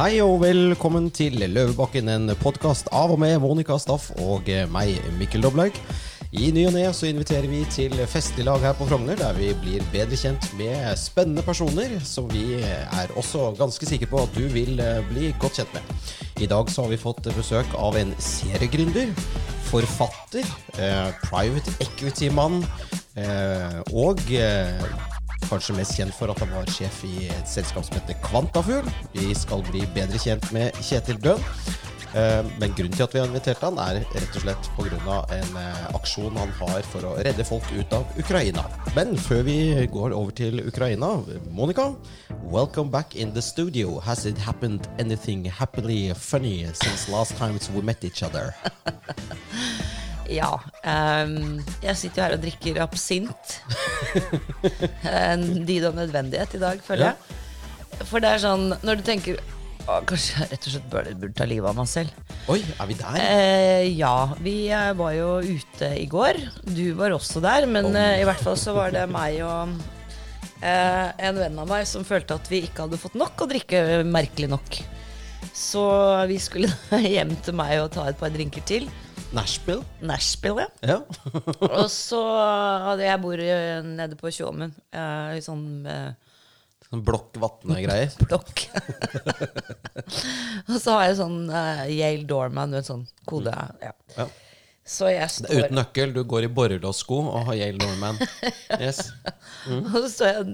Hei og velkommen til Løvebakken, en podkast av og med Monica Staff og meg, Mikkel Doblaug. I ny og ne så inviterer vi til festlig lag her på Frogner, der vi blir bedre kjent med spennende personer som vi er også ganske sikre på at du vil eh, bli godt kjent med. I dag så har vi fått besøk av en seriegründer, forfatter, eh, private equity-mann eh, og eh, Kanskje mest kjent for at han var sjef i et selskap som heter Kvantafugl. Vi skal bli bedre kjent med Kjetil Bøhn. Eh, Men grunnen til at vi har invitert han er rett og slett pga. en eh, aksjon han har for å redde folk ut av Ukraina. Men før vi går over til Ukraina, Monica, welcome back in the studio. Has it happened anything happily funny since last time we met each other? Ja. Um, jeg sitter jo her og drikker absint. en dyd av nødvendighet i dag, føler jeg. For det er sånn, når du tenker å, Kanskje jeg rett og slett burde, burde ta livet av meg selv. Oi, er vi der? Eh, ja, vi eh, var jo ute i går. Du var også der, men eh, i hvert fall så var det meg og eh, en venn av meg som følte at vi ikke hadde fått nok å drikke, merkelig nok. Så vi skulle hjem til meg og ta et par drinker til. Nashville? Nashville, ja. Ja. Og så hadde jeg bor nede på Tjåmen, Uh, i sånn uh, Sånn blokk vatne-greier. blokk. og så har jeg sånn uh, Yale Doorman, en sånn kode. Ja. Ja. Så jeg Det står uten nøkkel, du går i borrelåssko og har Yale Dorman. Yes. Og så står jeg og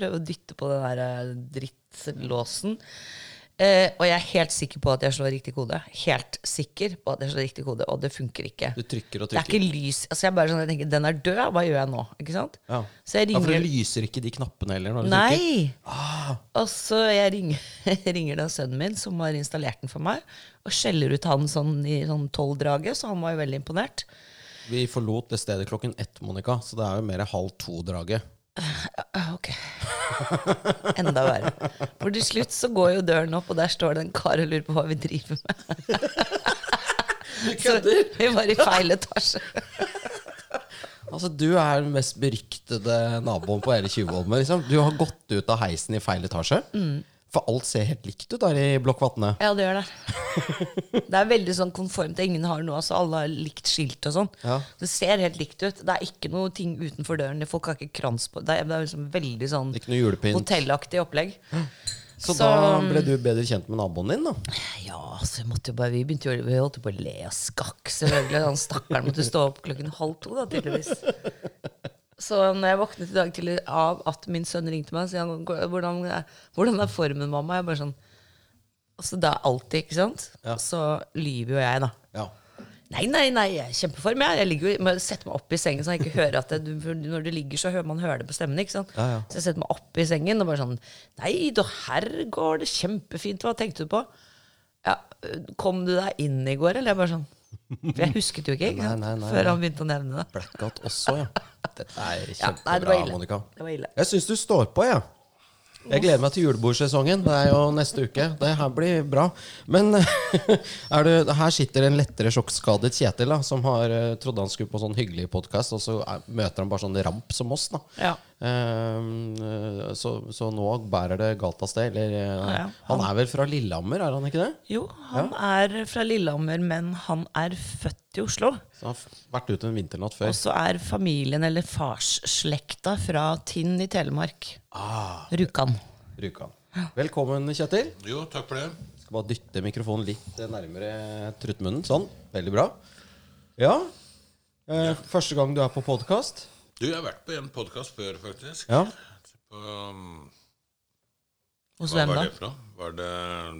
prøver å dytte på den der eh, drittlåsen. Eh, og jeg er helt sikker på at jeg slår riktig kode. Helt sikker på at jeg slår riktig kode, og det funker ikke. Du trykker og trykker. Det er ikke lys. Altså jeg bare sånn, jeg tenker, Den er død, hva gjør jeg nå? Ikke sant? Ja. Så jeg ja, for det lyser ikke de knappene heller når du trykker. Nei! Og så jeg ringer, ringer da sønnen min, som har installert den for meg, og skjeller ut han sånn i sånn tolvdraget, så han var jo veldig imponert. Vi forlot det stedet klokken ett, Monica, så det er jo mer halv to-draget. Ah, Ok. Enda verre. For til slutt så går jo døren opp, og der står det en kar og lurer på hva vi driver med. Så vi var i feil etasje. Altså, Du er den mest beryktede naboen på hele Tjuvholmen. Liksom. Du har gått ut av heisen i feil etasje. For alt ser helt likt ut der i Blokkvatnet. Ja, det gjør det. Det er veldig sånn konformt. Ingen har noe, altså alle har likt skilt og sånn. Ja. Det ser helt likt ut. Det er ikke noe ting utenfor døren. Folk har ikke krans på Det er, det er liksom veldig sånn hotellaktig opplegg. Så, Så- da ble du bedre kjent med naboen din, da. Ja, så jo bare, vi begynte vi holdt jo på å le av skakk, selvfølgelig. Han stakkaren måtte stå opp klokken halv to, da, tydeligvis. Så når jeg våknet i dag tidlig av at min sønn ringte meg og sa han, hvordan, hvordan er formen, mamma? Jeg bare sånn Altså, det er alltid, ikke sant? Ja. Så lyver jo jeg, da. Ja. Nei, nei, nei, jeg er kjempeform. Jeg, jeg ligger må sette meg opp i sengen så jeg ikke hører at det, du, Når du ligger, så hører man hører det på stemmen. ikke sant? Ja. Så jeg setter meg opp i sengen og bare sånn Nei, da her går det kjempefint. Hva tenkte du på? Ja, Kom du deg inn i går, eller? Jeg bare sånn For jeg husket jo ikke, ikke Nei, sant? nei, nei, før han begynte å nevne det. Blackout også, ja. Dette er nei, kjempebra, ja. Monica. Det var ille. Jeg syns du står på, jeg. Jeg gleder meg til julebordsesongen. Det er jo neste uke. Det her blir bra. Men er du, her sitter en lettere sjokkskadet Kjetil, da, som har eh, trodde han skulle på sånn hyggelig podkast, og så er, møter han bare sånn ramp som oss. da Ja. Ehm, eh, så, så nå bærer det galt av sted. Eller, eh, Ja, han er vel fra Lillehammer, er han ikke det? Jo, han er fra Lillehammer, men han er født i Oslo. Så han har vært ute en vinternatt før. Og så er familien, eller farsslekta, fra Tinn i Telemark. Ah, Rjukan. Rjukan. Velkommen, Kjetil. Jo, takk for det. Skal bare dytte mikrofonen litt eh, nærmere truttmunnen. Sånn. Veldig bra. Ja. Eh, Første gang du er på podkast. Du, jeg har vært på en podkast før, faktisk. Ja. På, um, Hos hvem da? det? Var det,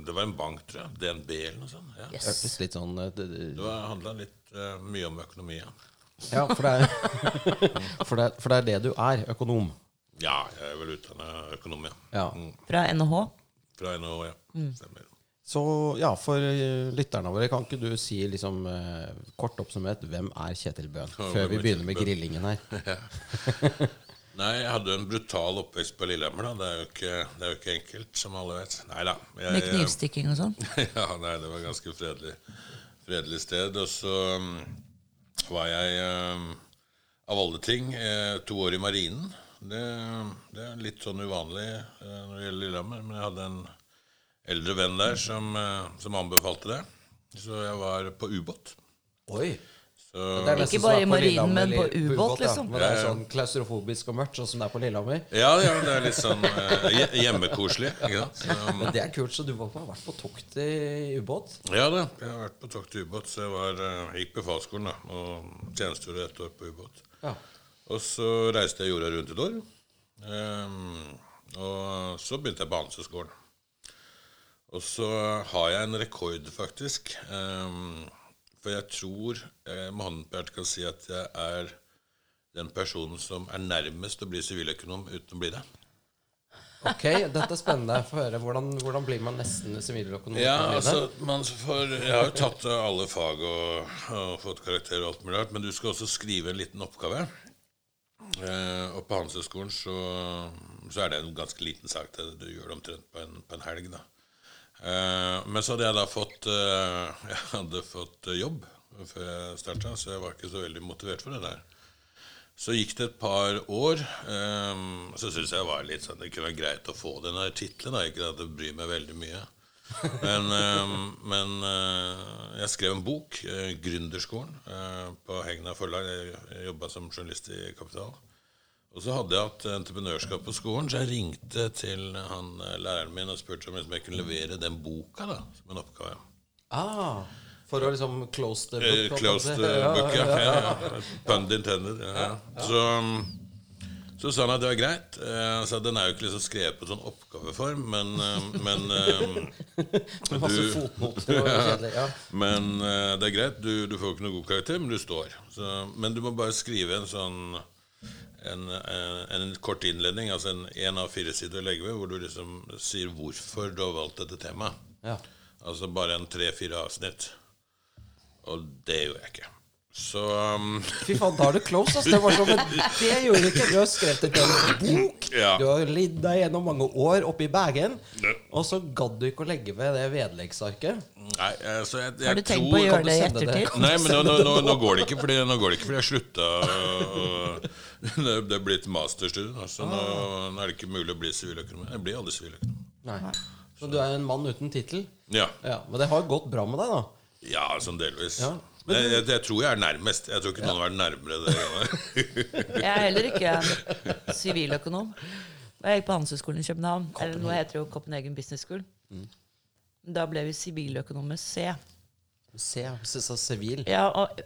det var en bank, tror jeg. DNB eller noe sånt. Ja. Yes. Hørtes litt sånn eh, det, det, Det handla litt uh, mye om økonomi. Ja. Ja, for det, er, for, det er, for det er det du er. Økonom. ja, jeg er vel utdanna økonom, ja. Ja. Mm. Fra NHH? Fra NHH, ja. Mm. Stemmer. Så ja, for eh, lytterne våre, kan ikke du si liksom eh, kort oppsummert hvem er Kjetil Bøhn? Ja, Før vi er begynner med grillingen her. Nei, jeg hadde en brutal oppvekst på Lillehammer. da. Det er jo ikke, det er jo ikke enkelt, som alle vet. Nei da. jeg- Med knivstikking og sånn? ja, nei, det var ganske fredelig, fredelig sted. Og så um, var jeg um, av alle ting uh, to år i marinen. Det, det er litt sånn uvanlig uh, når det gjelder Lillehammer, men jeg hadde en eldre venn der som, eh, som anbefalte det. Så jeg var på ubåt. Oi. Så Det er Ikke bare i marinen, men på ubåt, ja. liksom. Men det er sånn klaustrofobisk og mørkt, sånn som det er på Lillehammer. Ja, ja, det er litt sånn eh, hjemmekoselig. Ikke sant? Så, Men det er kult, så du var på, har vært på tokt i ubåt? ja da, jeg har vært på tokt i ubåt, så jeg var, eh, gikk befalsskolen da, og tjenestegjorde ett år på ubåt. Ja. Og så reiste jeg jorda rundt et år. Um, og så begynte jeg på Handelshøyskolen. Og så har jeg en rekord, faktisk. Um, for jeg tror jeg med hånden på hjertet kan si at jeg er den personen som er nærmest å bli siviløkonom uten å bli det. Ok, dette er spennende. Få høre. Hvordan, hvordan blir man nesten siviløkonom? Ja, altså, man får, Jeg har jo tatt alle fag og, og fått karakter og alt mulig rart, men du skal også skrive en liten oppgave. Eh, og på Handelshøyskolen så, så er det en ganske liten sak. Det, du gjør det omtrent på en, på en helg. da. Eh, men så hadde jeg da fått eh, Jeg hadde fått eh, jobb før jeg starta, så jeg var ikke så veldig motivert for det der. Så gikk det et par år. Um, så syntes jeg var litt sånn Det kunne være greit å få den der tittelen. Ikke at det bryr meg veldig mye. Men, ehm, men eh, jeg skrev en bok, uh, 'Gründerskolen', eh, på Hegna forlag. Jeg, jeg jobba som journalist i Kapital. Og så hadde jeg hatt entreprenørskap på skolen, så jeg ringte til han eh, læreren min og spurte om liksom jeg kunne levere den boka da, som en oppgave. Ah, for å liksom close the Eh, book? Close the book, ja. ja, ja. Pun intended. Ja, ja. Så, så sa han at det var greit. Eh, sa den er jo ikke liksom skrevet på sånn oppgaveform, men, Men, men, masse du- fotnoter og kjedelig. Ja. men eh, det er greit. Du, du får ikke noe god karakter, men du står. Så, men du må bare skrive en sånn en, en, en kort innledning, altså en én av fire sider å legge ved, hvor du liksom sier hvorfor du har valgt dette temaet. Ja. Altså bare en tre-fire avsnitt. Og det gjorde jeg ikke. Så um, Fy faen, da er du close. ass. Det var sånn, men det gjorde du ikke. Du har skrevet et en bok. Ja. Du har lidd deg gjennom mange år oppi bagen. Ja. Og så gadd du ikke å legge ved det vedleggsarket. Nei, altså jeg, jeg Har du tenkt tror på å gjøre det i ettertid? Nei, men nå, nå, nå, nå går det ikke fordi, nå går det ikke fordi jeg slutta Det det er blitt masterstudie. da, Så nå, nå er det ikke mulig å bli siviløkonom. Jeg blir aldri siviløkonom. Nei. Så du er en mann uten tittel. Ja. Ja, men det har gått bra med deg, da. ja, sånn delvis. Ja. Jeg, jeg, jeg tror jeg er nærmest. Jeg tror ikke noen har vært nærmere det. Jeg er heller ikke siviløkonom. Jeg gikk på Handelshøyskolen i København. Eller nå heter det jo Copenhagen Business School. Da ble vi siviløkonom med C. Se så sivil. Ja, og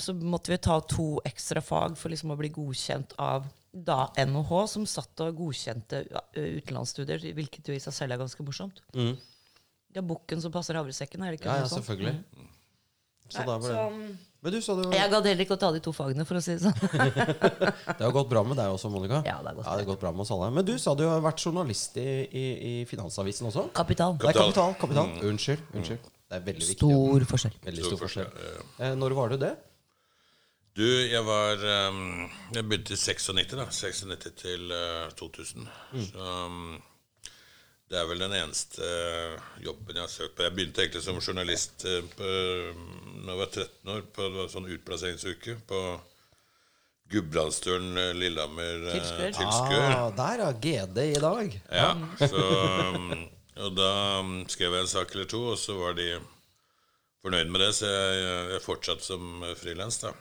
så måtte vi ta to ekstra fag for liksom å bli godkjent av da NHH, som satt og godkjente utenlandsstudier, hvilket jo i seg selv er ganske morsomt. Mm. Det er bukken som passer havresekken, er det ikke Ja, ja, sånt? selvfølgelig. Så da ble Så, Men du, så du jeg gadd heller ikke å ta de to fagene, for å si det sånn. Det har gått bra med deg også, Monica. Ja, det har gått ja, det har gått bra med oss alle. Men du sa du har vært journalist i, i, i Finansavisen også? Kapital. Nei, Kapital. kapital. Mm. Unnskyld. unnskyld. Det er veldig viktig. Stor forskjell. Veldig Stor stor forskjell. forskjell, Eh, når var du det? Du, jeg var um, Jeg begynte i 96, da. 96 til uh, 2000. Så um, det er vel den eneste uh, jobben jeg har søkt på. Jeg begynte egentlig som journalist uh, på, når jeg var 13 år, på det var sånn utplasseringsuke på Gudbrandsdølen, Lillehammer Tilskuer. tilskuer. Ah, der, er GD i dag. Ja, så, og da um, skrev jeg en sak eller to, og så var de fornøyd med det, så jeg, jeg fortsatte som frilans, da.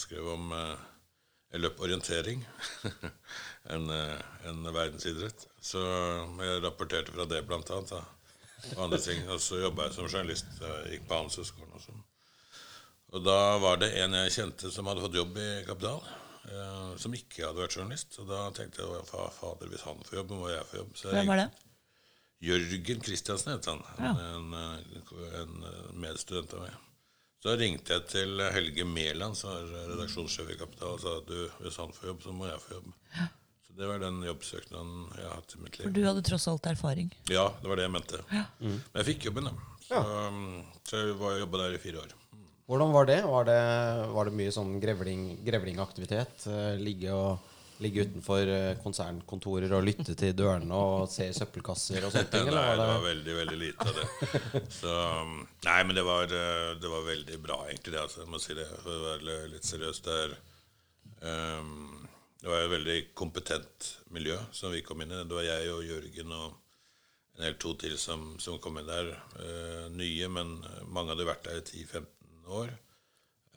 Skrev om Jeg løp orientering, en, en verdensidrett. Så jeg rapporterte fra det, blant annet. Da. Og andre ting. Og så jobba jeg som journalist. Jeg gikk på Handelshøyskolen og sånn. Og da var det en jeg kjente som hadde fått jobb i Kapital, eh, som ikke hadde vært journalist. Og da tenkte jeg "Fa- fader, hvis han får jobb, må jeg få jobb. Så Hvem var det? Jørgen Kristiansen het han. Ja. En, eh, en eh, medstudent av meg. Så ringte jeg til Helge Mæland, som er redaksjonssjef i Kapital, og sa at du, hvis han får jobb, så må jeg få jobb. Så det var den jobbsøknaden jeg har hatt i mitt liv. For du hadde tross alt erfaring. Ja, det var det jeg mente. Men jeg fikk jobben, da. Så, um, så jeg var- jobba der i fire år. Hvordan var det? Var det, var det mye sånn grevling, grevlingaktivitet? Eh, ligge, og, ligge utenfor eh, konsernkontorer og lytte til dørene og se i søppelkasser og sånne ting? Nei, Eller det var var veldig, veldig lite av det. Så, um, nei, men det var, eh, det var veldig bra, egentlig, det. Altså, jeg må si det, for å være litt seriøs. Det, er, um, det var et veldig kompetent miljø som vi kom inn i. Det var jeg og Jørgen og en eller to til som, som kom inn der. Eh, nye, men mange hadde vært der i 10-15 år.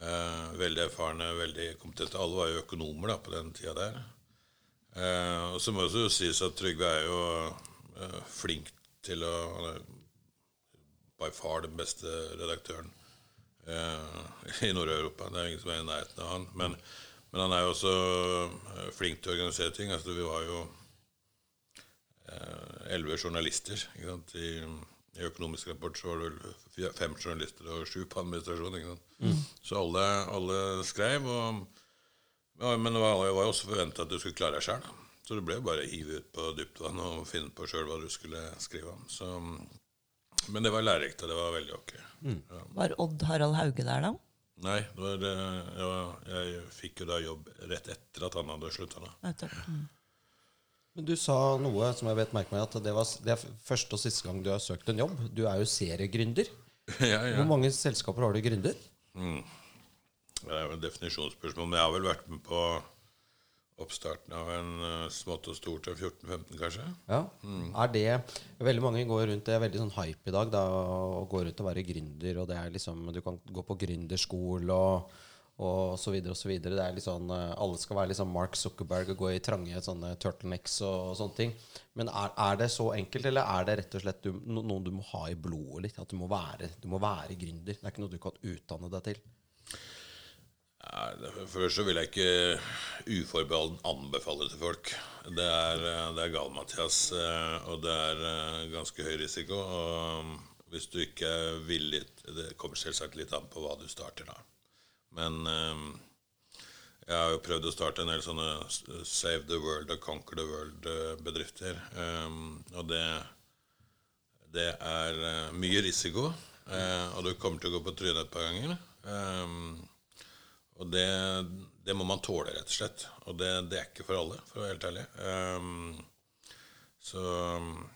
Eh, veldig erfarne, veldig kompetente. Alle var jo økonomer da, på den tida der. Eh, og så må det jo sies at Trygve er jo eh, flink til å Han er by far den beste redaktøren eh, i Nord-Europa. Det er ingen som er i nærheten av han. Men, men han er jo også eh, flink til å organisere ting. Altså, vi var jo eh, elleve journalister. Ikke sant? I, I økonomisk rapport så var det vel fem journalister og sju på administrasjon. Ikke sant? Så alle, alle skrev. Og, ja, men det var, det var jo også forventa at du skulle klare deg sjøl. Så det ble jo bare å hive ut på dypt vann og finne på sjøl hva du skulle skrive om. Så, men det var lærerikt, og det var veldig ok. Ja. Var Odd Harald Hauge der, da? Nei, det var, ja, jeg fikk jo da jobb rett etter at han hadde slutta. Mm. Men du sa noe som jeg vet merker meg at det, var, det er første og siste gang du har søkt en jobb. Du er jo seriegründer. ja, ja. Hvor mange selskaper har du gründet? Det er jo et definisjonsspørsmål, men jeg har vel vært med på oppstarten av en uh, smått og stort av 14-15, kanskje. Ja. Er det Veldig mange går rundt Det er veldig sånn hype i dag da, å gå rundt og være gründer. Og det er liksom Du kan gå på gründerskole og, og så videre og så videre. Det er litt sånn eh, Alle skal være liksom Mark Zuckerberg og gå i trange sånne turtlenecks og, sånne ting. Men er, er det så enkelt, eller er det rett og slett du, no, noe du må ha i blodet litt? At du må være, du må være gründer? Det er ikke noe du kan utdanne deg til? Først så vil jeg ikke uforbeholden anbefale til folk. Det er, eh, det er gal-Mathias, eh, og det er eh, ganske høy risiko. Og um, hvis du ikke er villig Det kommer selvsagt litt an på hva du starter, da. Men eh, jeg har jo prøvd å starte en del sånne Save the World og Conquer the World-bedrifter. Og det, det er mye risiko, og du kommer til å gå på trynet et par ganger. Og det, det må man tåle, rett og slett. Og det, det er ikke for alle, for å være helt ærlig. Um, så,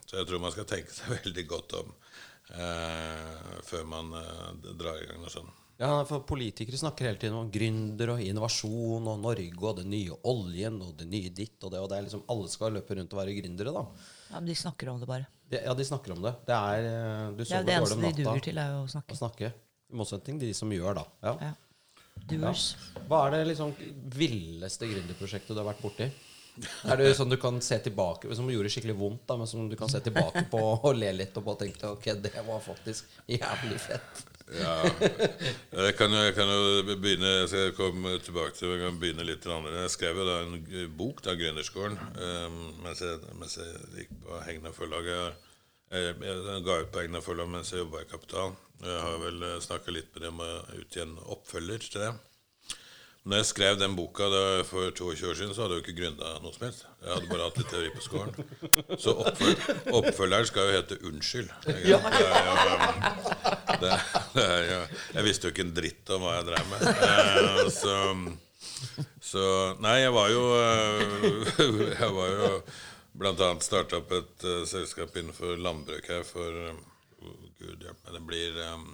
så jeg tror man skal tenke seg veldig godt om uh, før man uh, drar i gang noe sånt. Ja, for Politikere snakker hele tiden om gründer og innovasjon og Norge og den nye oljen og det nye ditt og det. og det er liksom Alle skal løpe rundt og være gründere, da. Ja, men de snakker om det bare. De, ja, de snakker om det. Det er du sover Det er det eneste om de duger til, er jo å å snakke. snakke. I motsetning til de som gjør, da. Ja. Ja. Doers. Hva er det liksom villeste gründerprosjektet du har vært borti? Er det sånn du kan se tilbake Som gjorde skikkelig vondt, da, men som du kan se tilbake på og le litt og bare tenke ok, det var faktisk jævlig fett. Ja, jeg kan, jo- jeg kan jo begynne Jeg skal komme tilbake til Jeg kan begynne litt til andre. Jeg skrev jo da en bok, da, 'Gründerskolen', um, mens, jeg, mens jeg gikk på Hegna forlag. Jeg, jeg, jeg ga ut på egne forlag mens jeg jobba i Kapital. Jeg har vel snakka litt med dem å utgi en oppfølger til det. Når jeg skrev den boka for 22 år siden, så hadde jeg jo ikke gründa noe som helst. Jeg hadde bare hatt litt teori på skolen. Så oppfølger, oppfølgeren skal jo hete 'Unnskyld'. det, det er jeg visste jo ikke en dritt om hva jeg drev med. Eh, så, så Nei, jeg var jo eh, Jeg var jo annet starta opp et uh, selskap innenfor landbruk her for eh, Gud hjelpe meg, det blir um,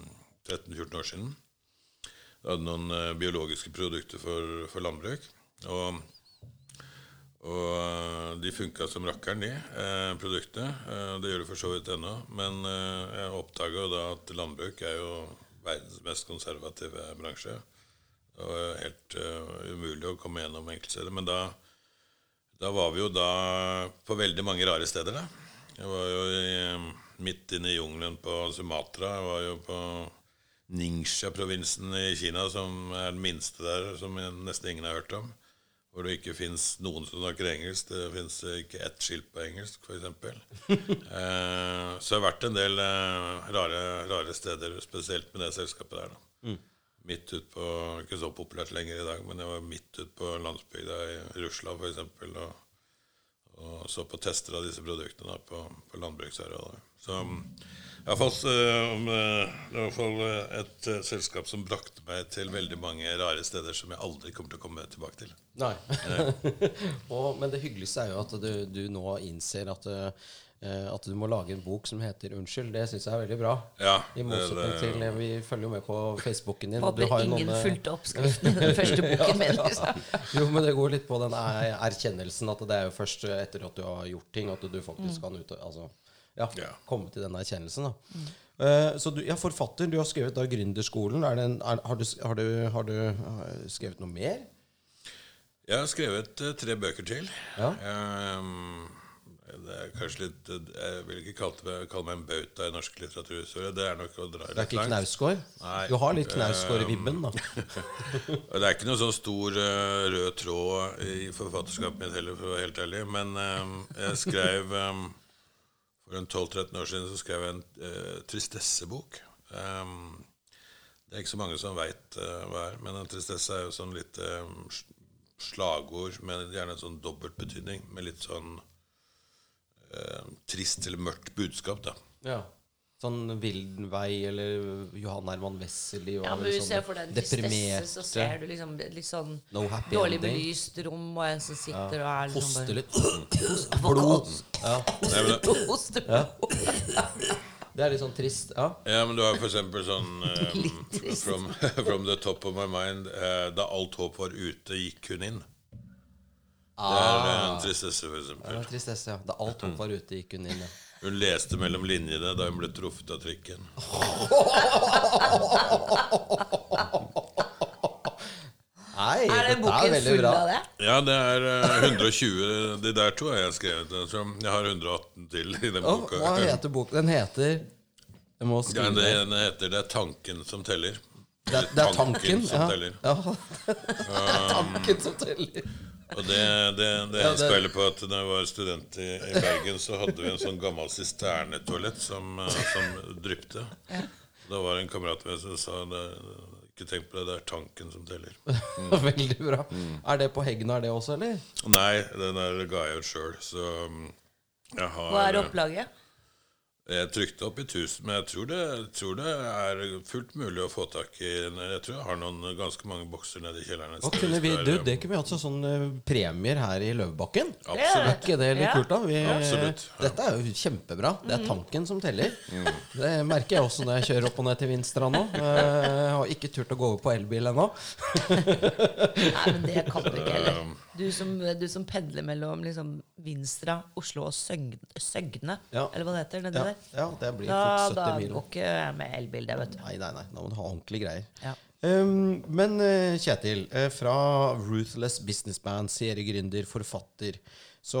13-14 år siden. Jeg hadde noen uh, biologiske produkter for, for landbruk. Og, og uh, de funka som rakkeren, de uh, produktene. Eh, det gjør de for så vidt ennå. Men eh, jeg oppdaga da at landbruk er jo verdens mest konservative bransje. Det var helt eh, umulig å komme gjennom enkeltsteder. Men da, da var vi jo da på veldig mange rare steder, da. Jeg var jo i, midt inne i jungelen på Sumatra. Jeg var jo på Ningxia-provinsen i Kina, som er den minste der, som nesten ingen har hørt om. Hvor det ikke fins noen som snakker engelsk. Det fins ikke ett skilt på engelsk, f.eks. eh, så jeg har vært en del eh, rare, rare steder, spesielt med det selskapet der. da. Midt ut på Ikke så populært lenger i dag, men jeg var midt ut på landsbygda i Russland f.eks. Og, og så på tester av disse produktene da, på, på landbruksarealet. Så jeg har fall, om, det var i hvert fall et selskap som brakte meg til veldig mange rare steder som jeg aldri kommer til å komme tilbake til. Nei. og, men det hyggeligste er jo at du, du nå innser at, eh, at du må lage en bok som heter 'Unnskyld'. Det syns jeg er veldig bra. Ja, I motsetning til eh, Vi følger jo med på Facebooken din. Hadde Du ingen noen, eh, fulgte oppskriften i den første boken min. ja. Jo, men det går litt på den er- erkjennelsen at det er jo først etter at du har gjort ting, at du faktisk kan ut altså, ja, Ja. komme til den erkjennelsen. Da. Uh, så du, ja, forfatter, du har skrevet da Gründerskolen. Er det en, er, har, du, har, du, har du eh, skrevet noe mer? Jeg har skrevet uh, tre bøker til. Ja. Ehm, det er kanskje litt eh, Jeg vil ikke kalle, kalle meg en bauta i norsk litteraturhistorie. Det er nok å dra litt langt. Det er ikke. Knausgård? Du har litt Knausgård-vibben, da. Det er ikke noe sånn stor eh, rød tråd i forfatterskapet mitt heller, for å være helt ærlig. Men ehm, jeg skrev ehm, For en 12-13 år siden så skrev jeg en uh, tristessebok. Um, det er ikke så mange som veit hva er, men en tristesse er jo sånn litt um, slagord med gjerne en sånn dobbeltbetydning, med litt sånn eh, trist eller mørkt budskap, da. Ja. Sånn Wildenvei eller Johan Herman Wessely Ja, men Hvis du ser for deg en tristesse, så ser du liksom litt sånn No happy dårlig ending. belyst rom, og en som sitter og er liksom Hoste bare litt. Blod. Ja. Nei, men det, Hoste Det er litt sånn trist. Ja. Ja, men du har for eksempel sånn eh, Litt trist. from, from the top of my mind eh, Da alt håp var ute, gikk hun inn. Det er eh, en tristesse, for eksempel. Det er, var tristesse, ja. Da alt håp var ute, gikk hun inn. Ja. Hun leste mellom linjene da hun ble truffet av trikken. Nei, Er den er boken full av det? Ja, det er eh, 120 De der to har jeg skrevet. eh, Så jeg har 118 til i den boka. hva heter boken? Den heter Jeg må Ja, det. den heter 'Det er tanken som teller'. Det er, det er tanken. som teller. ja. Det er tanken som teller. Og det, det, det Ja, det- på at da jeg var student i, i Bergen, så hadde vi en sånn gammel sisternetoalett som, som drypte. Ja. Da var det en kamerat med som sa det, ikke tenk på det, det er tanken som teller. Veldig bra. Mm. Er det på Hegna, det også, eller? Nei, den der ga jeg ut sjøl, så mm, jeg har Hva er opplaget? Jeg trykte opp i 1000, men jeg tror, det, jeg tror det er fullt mulig å få tak i Jeg tror jeg har noen ganske mange bokser nede i kjelleren. Hva kunne vi, du, det kunne vi hatt som sånn premier her i Løvebakken. Absolutt. Er ikke det litt Ja. kult, da? Vi, Absolutt, ja. Dette er jo kjempebra. Det Mhm. er tanken som teller. Det merker jeg også når jeg kjører opp og ned til Vinstra nå. Jeg har ikke turt å gå over på elbil ennå. Nei, men det kan du ikke heller. Du som, du som pendler mellom liksom Vinstra, Oslo og Søgne, Søgne Ja. eller hva det heter nedi Ja, der. ja, det blir Da, fort da 70 mil. går ikke jeg med elbil, det, vet du. Nei, nei, nei. Da må du ha ordentlige greier. Ja. Um, men eh, Kjetil, eh, fra Ruthless Businessman, seriegründer, forfatter, så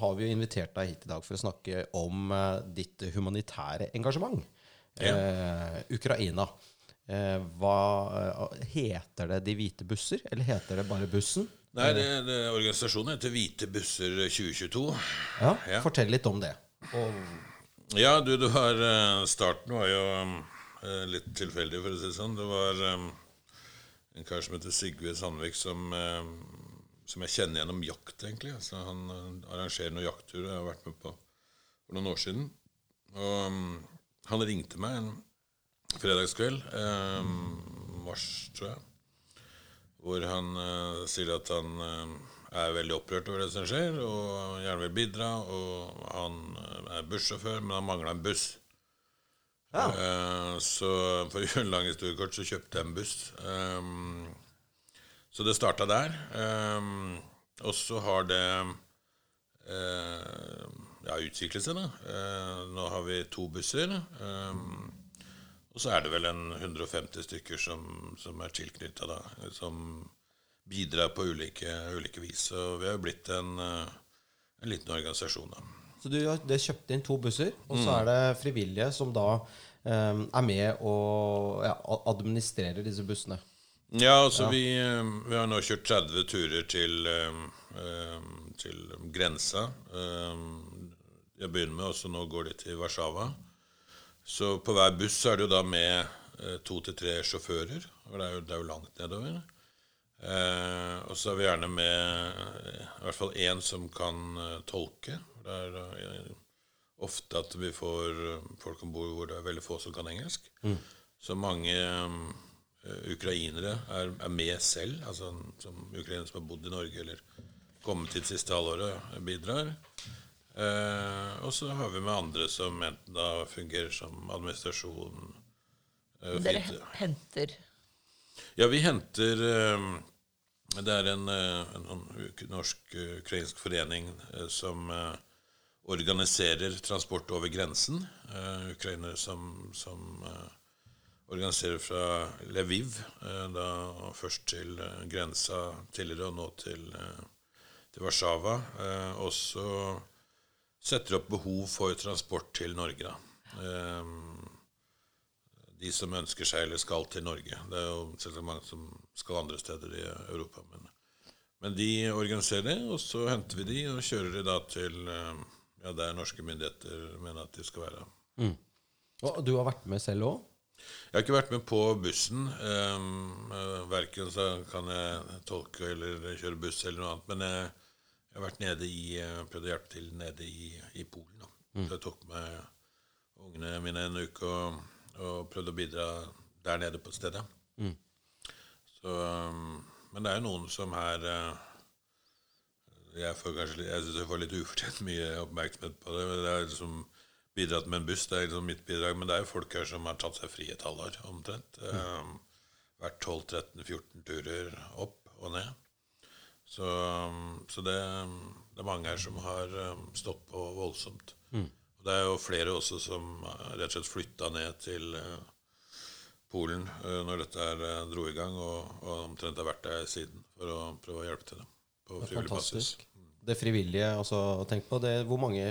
har vi jo invitert deg hit i dag for å snakke om eh, ditt humanitære engasjement. Eh, Ukraina. Uh, hva Heter det De hvite busser, eller heter det bare Bussen? Nei, det, det, organisasjonen heter Hvite busser 2022. Ja, Ja. Fortell litt om det. Ja, du, det var eh, Starten var jo eh, litt tilfeldig, for å si det sånn. Det var eh, en kar som heter Sigve Sandvik, som, som jeg kjenner gjennom jakt, egentlig. Altså, han arrangerer noen jaktturer jeg har vært med på for noen år siden. Og mm, han ringte meg en fredagskveld, mars, tror jeg, hvor han uh, sier at han uh, er veldig opprørt over det som skjer, og gjerne vil bidra. Og han eh, er bussjåfør, men han mangler en buss. Eh, så for å gjøre en lang historie kort, så kjøpte jeg en buss. Um, så det starta der. Um, og så har det ja, utviklet seg, da. Nå har vi to busser. Um, og så er det vel en 150 stykker som, som er tilknytta, da. Som bidrar på ulike, ulike vis. Og vi har jo blitt en, eh, en liten organisasjon, da. Så du har kjøpt inn to busser, og Mm. så er det frivillige som da um, er med og ja, administrerer disse bussene. Ja, altså Vi, eh, vi har nå kjørt 30 turer til, til grensa. Jeg begynner med, og så nå går de til Warszawa. Så på hver buss er det jo da med eh, to til tre sjåfører. Og det er jo, det er jo langt nedover. Eh, og så er vi gjerne med eh, i hvert fall én som kan eh, tolke. Det er ofte at vi får folk om bord hvor det er veldig få som kan engelsk. Så mange ukrainere er, er med selv, altså som ukrainere som har bodd i Norge eller kommet hit siste halvåret, bidrar. Eh, og så har vi med andre som enten da fungerer som administrasjon eh, Dere fint- henter ja, vi henter eh, Det er en, en, sånn norsk-ukrainsk forening som organiserer transport over grensen. Uh, ukrainere som, som uh, organiserer fra Lviv, uh, da først til grensa tidligere, og nå til, til Warszawa. og så setter opp behov for transport til Norge. da. de som ønsker seg eller skal til Norge. Det er jo selvsagt mange som skal andre steder i Europa. Men, men de organiserer det, og så henter vi de og kjører de da til ja, der norske myndigheter mener at de skal være. Mm. Og du har vært med selv òg? Jeg har ikke vært med på bussen. Um, verken så kan jeg tolke eller kjøre buss eller noe annet. Men jeg, jeg har vært nede i prøvd å hjelpe til nede i, i Polen. Mm. Så jeg tok med ungene mine en uke og, og prøvde å bidra der nede på stedet. Mm. Så, um, men det er jo noen som her uh, jeg får kanskje jeg synes jeg får litt ufortjent mye oppmerksomhet på det. Det er liksom bidratt med en buss, det er liksom mitt bidrag. Men det er jo folk her som har tatt seg fri et halvår, omtrent. Mm. Um, vært 12-13-14 turer opp og ned. Så, så det, det, er mange her som har um, stått på voldsomt. Mm. Og det er jo flere også som rett og slett flytta ned til uh, Polen uh, når dette her uh, dro i gang, og, og omtrent har vært der siden for å prøve å hjelpe til. dem på frivillig basis. Det frivillige, altså tenk på det, hvor mange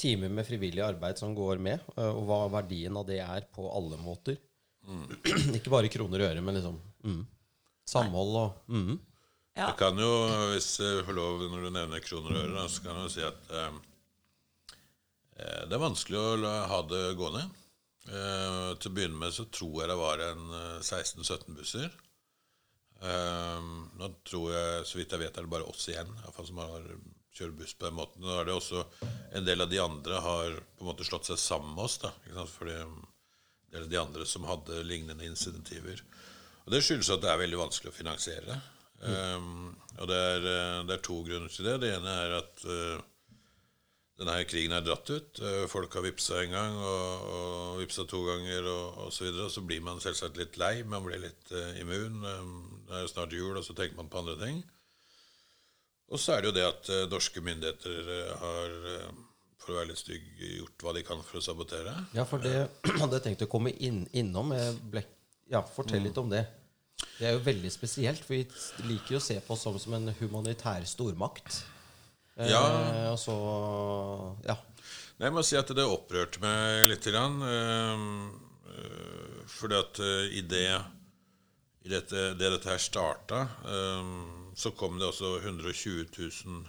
timer med frivillig arbeid som går med, og hva verdien av det er på alle måter. Mm. Ikke bare kroner og øre, men liksom mm. samhold og mm. Ja. Jeg kan jo, hvis jeg får lov, når du nevner kroner og øre, så kan jeg jo si at eh, eh, det er vanskelig å la, ha det gående. Eh, til å begynne med så tror jeg det var en 16-17 eh, busser. Eh, nå tror jeg, så vidt jeg vet, er det bare oss igjen fall, som har kjørt buss på den måten. Nå er det også En del av de andre har på en måte slått seg sammen med oss. da, Fordi det er de andre som hadde lignende insentiver. Og Det skyldes at det er veldig vanskelig å finansiere. Mm. Um, og det er, eh, det er, to grunner til det. Det ene er at uh, denne krigen er dratt ut. Uh, folk har vippsa en gang og, og vippsa to ganger og osv. Så, videre, så blir man selvsagt litt lei. Man blir litt uh, immun. Um, det er snart jul, og så tenker man på andre ting. Og så er det jo det at norske myndigheter har, for å være litt stygg, gjort hva de kan for å sabotere. Ja, for det hadde jeg tenkt å komme inn, innom. Ja, Fortell litt om det. Det er jo veldig spesielt, for vi liker jo å se på oss som, som en humanitær stormakt. Ja. Eh, og så ja. Nei, jeg må si at det opprørte meg litt. Grann, uh, uh, fordi at uh, i det i dette, det dette her starta, eh, så kom det også 120 000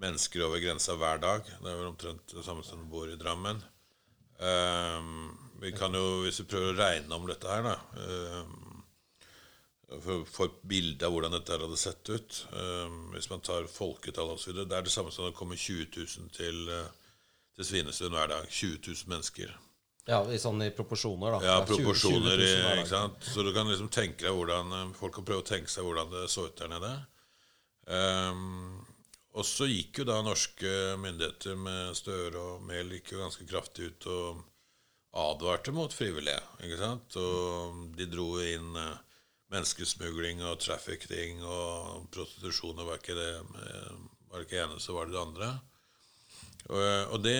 mennesker over grensa hver dag. Det er vel omtrent det samme som bor i Drammen. Vi kan jo, Hvis vi prøver å regne om dette her, da um, få et bilde av hvordan dette hadde sett ut. Um, hvis man tar folketall osv. Det er det samme som det kommer 20 000 til, uh, til Svinesund hver dag. 20 000 mennesker. Ja, i sånn i proporsjoner, da. Ja, proporsjoner. 20, 20 ikke sant? Så du kan liksom tenke deg hvordan um, Folk kan prøve å tenke seg hvordan det så ut der nede. Um, og så gikk jo da norske myndigheter med Støre og Mehl gikk jo ganske kraftig ut og advarte mot frivillige. ikke sant? Og de dro inn uh, menneskesmugling og trafficking og prostitusjon var ikke det var det ikke ene, så var det det andre. Og, og det,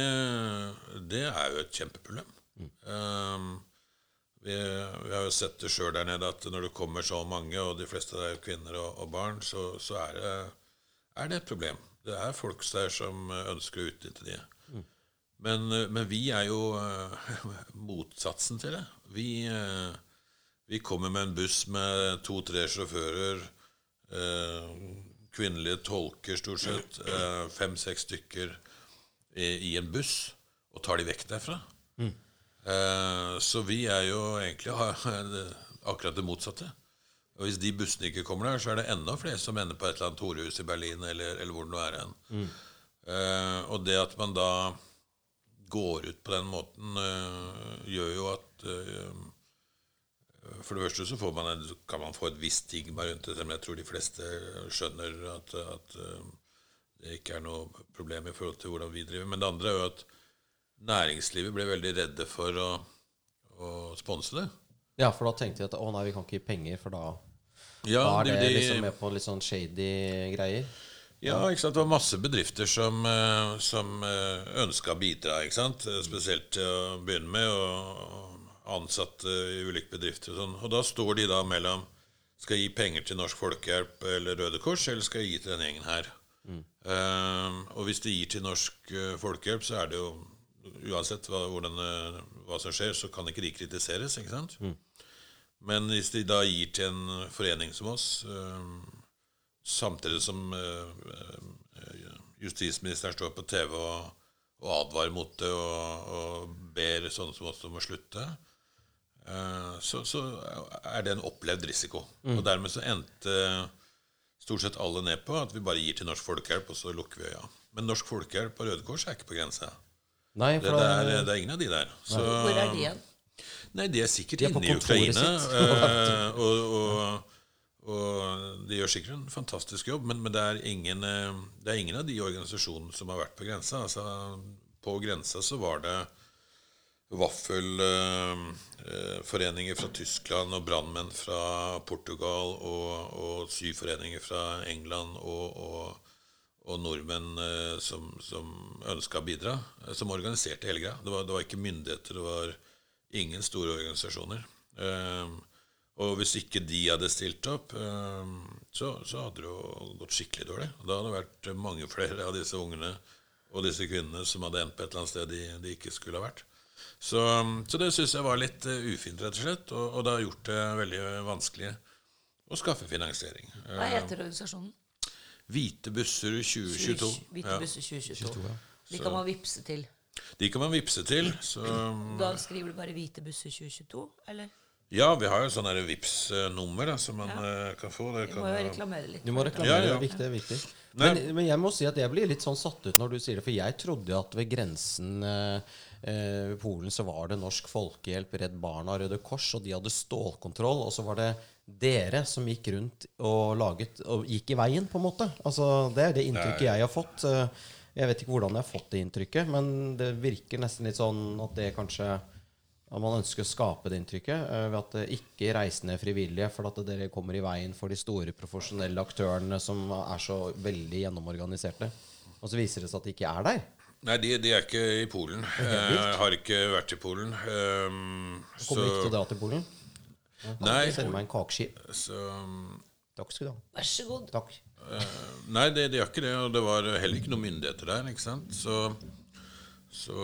det, er jo et kjempeproblem. Mm. Um, vi, vi, har jo sett det sjøl der nede at når det kommer så mange, og de fleste er jo kvinner og, og barn, så, så er, det, er, det, et problem. Det er folk der som ønsker å utnytte de. Mm. Men, men, vi er jo motsatsen til det. Vi vi kommer med en buss med to-tre sjåfører, eh, kvinnelige tolker stort sett, eh, fem-seks stykker i, i, en buss, og tar de vekk derfra. Mm. Eh, så vi er jo egentlig akkurat det motsatte. Og Hvis de bussene ikke kommer der, så er det enda flere som ender på et eller annet horehus i Berlin eller, eller hvor det nå er hen. Mm. Eh, og det at man da går ut på den måten, uh, gjør jo at uh, for det første så man en, kan man få et visst stigma rundt det, men jeg tror de fleste skjønner at, at, eh, det ikke er noe problem i forhold til hvordan vi driver. Men det andre er jo at næringslivet ble veldig redde for å, å sponse det. Ja, for da tenkte de at å nei, vi kan ikke gi penger, for da, ja, da er det de, liksom med på litt sånn shady greier. Ja, ikke sant? det var masse bedrifter som, eh, som ønska å bidra. ikke sant? Eh, Spesielt til å begynne med, og ansatte i ulike bedrifter. Og, sånn. og da står de da mellom skal jeg gi penger til Norsk Folkehjelp eller Røde Kors, eller skal jeg gi til denne gjengen her? Eh, og hvis de gir til Norsk eh, Folkehjelp, så er det jo Uansett hva, hvordan, eh, hva som skjer, så kan ikke de kritiseres, ikke sant? Men hvis de da gir til en forening som oss, eh, samtidig som eh, justisministeren står på TV og, og advarer mot det og, og ber sånne som oss om å slutte, så, så er det en opplevd risiko. Og dermed så endte stort sett alle ned på at vi bare gir til Norsk Folkehjelp, og så lukker vi øya. Men Norsk Folkehjelp og Røde Kors er ikke på grensa. Nei, Det, for det, er, det er ingen av de der. Så, Hvor er de igjen? Nei, de er sikkert De er inne i Ukraina. sitt. eh, og, og, og de gjør sikkert en fantastisk jobb, men, men det, er ingen, eh, det er ingen av de organisasjonene som har vært på grensa. Altså, på grensa så var det vaffelforeninger fra Tyskland og brannmenn fra Portugal og, og syforeninger fra England og, og, og nordmenn eh, som, som ønska å bidra, eh, som organiserte hele greia. Det var, det var ikke myndigheter, det var ingen store organisasjoner. Eh, og hvis ikke de hadde stilt opp, så, så hadde det jo gått skikkelig dårlig. Da hadde det vært mange flere av disse ungene og disse kvinnene som hadde endt på et eller annet sted de, de ikke skulle ha vært. Så, så det syns jeg var litt eh, ufint, rett og slett. Og, og det har gjort det veldig vanskelig å skaffe finansiering. Hva Eh, heter organisasjonen? Hvite busser 2022. Hvite busser 2022. Ja. De kan man vippse til. De kan man vippse til. Så Da skriver du bare 'Hvite busser 2022', eller? ja, vi har jo sånn der Vipps-nummer da, som man ja. kan få. Det Du må jo reklamere litt. Du må reklamere. Ja, ja. Det er viktig. det er viktig. Men, men jeg må si at jeg blir litt sånn satt ut når du sier det, for jeg trodde jo at ved grensen eh, eh, ved Polen så var det Norsk Folkehjelp, Redd Barna, Røde Kors, og de hadde stålkontroll. Og så var det dere som gikk rundt og laget og gikk i veien, på en måte. Altså, Det er det inntrykket jeg har fått. Eh, Jeg vet ikke hvordan jeg har fått det inntrykket, men det virker nesten litt sånn at det kanskje at man ønsker å skape det inntrykket eh, ved at det ikke reisende frivillige, for at dere kommer i veien for de store profesjonelle aktørene som er så veldig gjennomorganiserte. Og så viser det seg at de ikke er der. Nei, de, de er ikke i Polen. Jeg har ikke vært i Polen. Um, du kommer ikke til å dra til Polen. Nei, Send meg en kakeski. så, Takk skal du ha. Vær så god. Takk. eh, nei det, de gjør ikke det. Og det var heller ikke noen myndigheter der. ikke sant? Så, så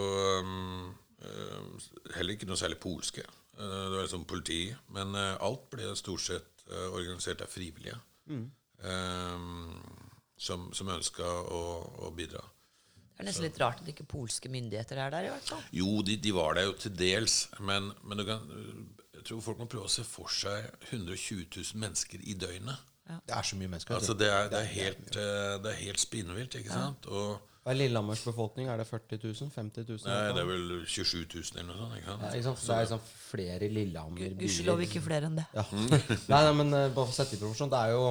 um, eh, Heller ikke noe særlig polske. Uh, det var liksom politi. Men uh, alt ble stort sett uh, organisert av frivillige. eh, som, som ønska å, å bidra. Det er nesten litt rart at ikke polske myndigheter er der, i hvert fall. Jo, de, de var der jo til dels, men, men du kan, jeg tror folk må prøve å se for seg 120 000 mennesker i døgnet. Det er så mye mennesker. Altså, Altså, det, er, det, er helt, eh, det er helt spinnvilt, ikke sant? Og Hva er Lillehammers befolkning? Er det 40 000? 50 000? nei, det er vel 27 000 eller noe sånt. ikke sant? Ja, ikke sant? Så det er liksom flere Lillehammer Gudskjelov ikke flere enn det. Ja. nei, nei, men eh, bare for å sette i proporsjon. Det er jo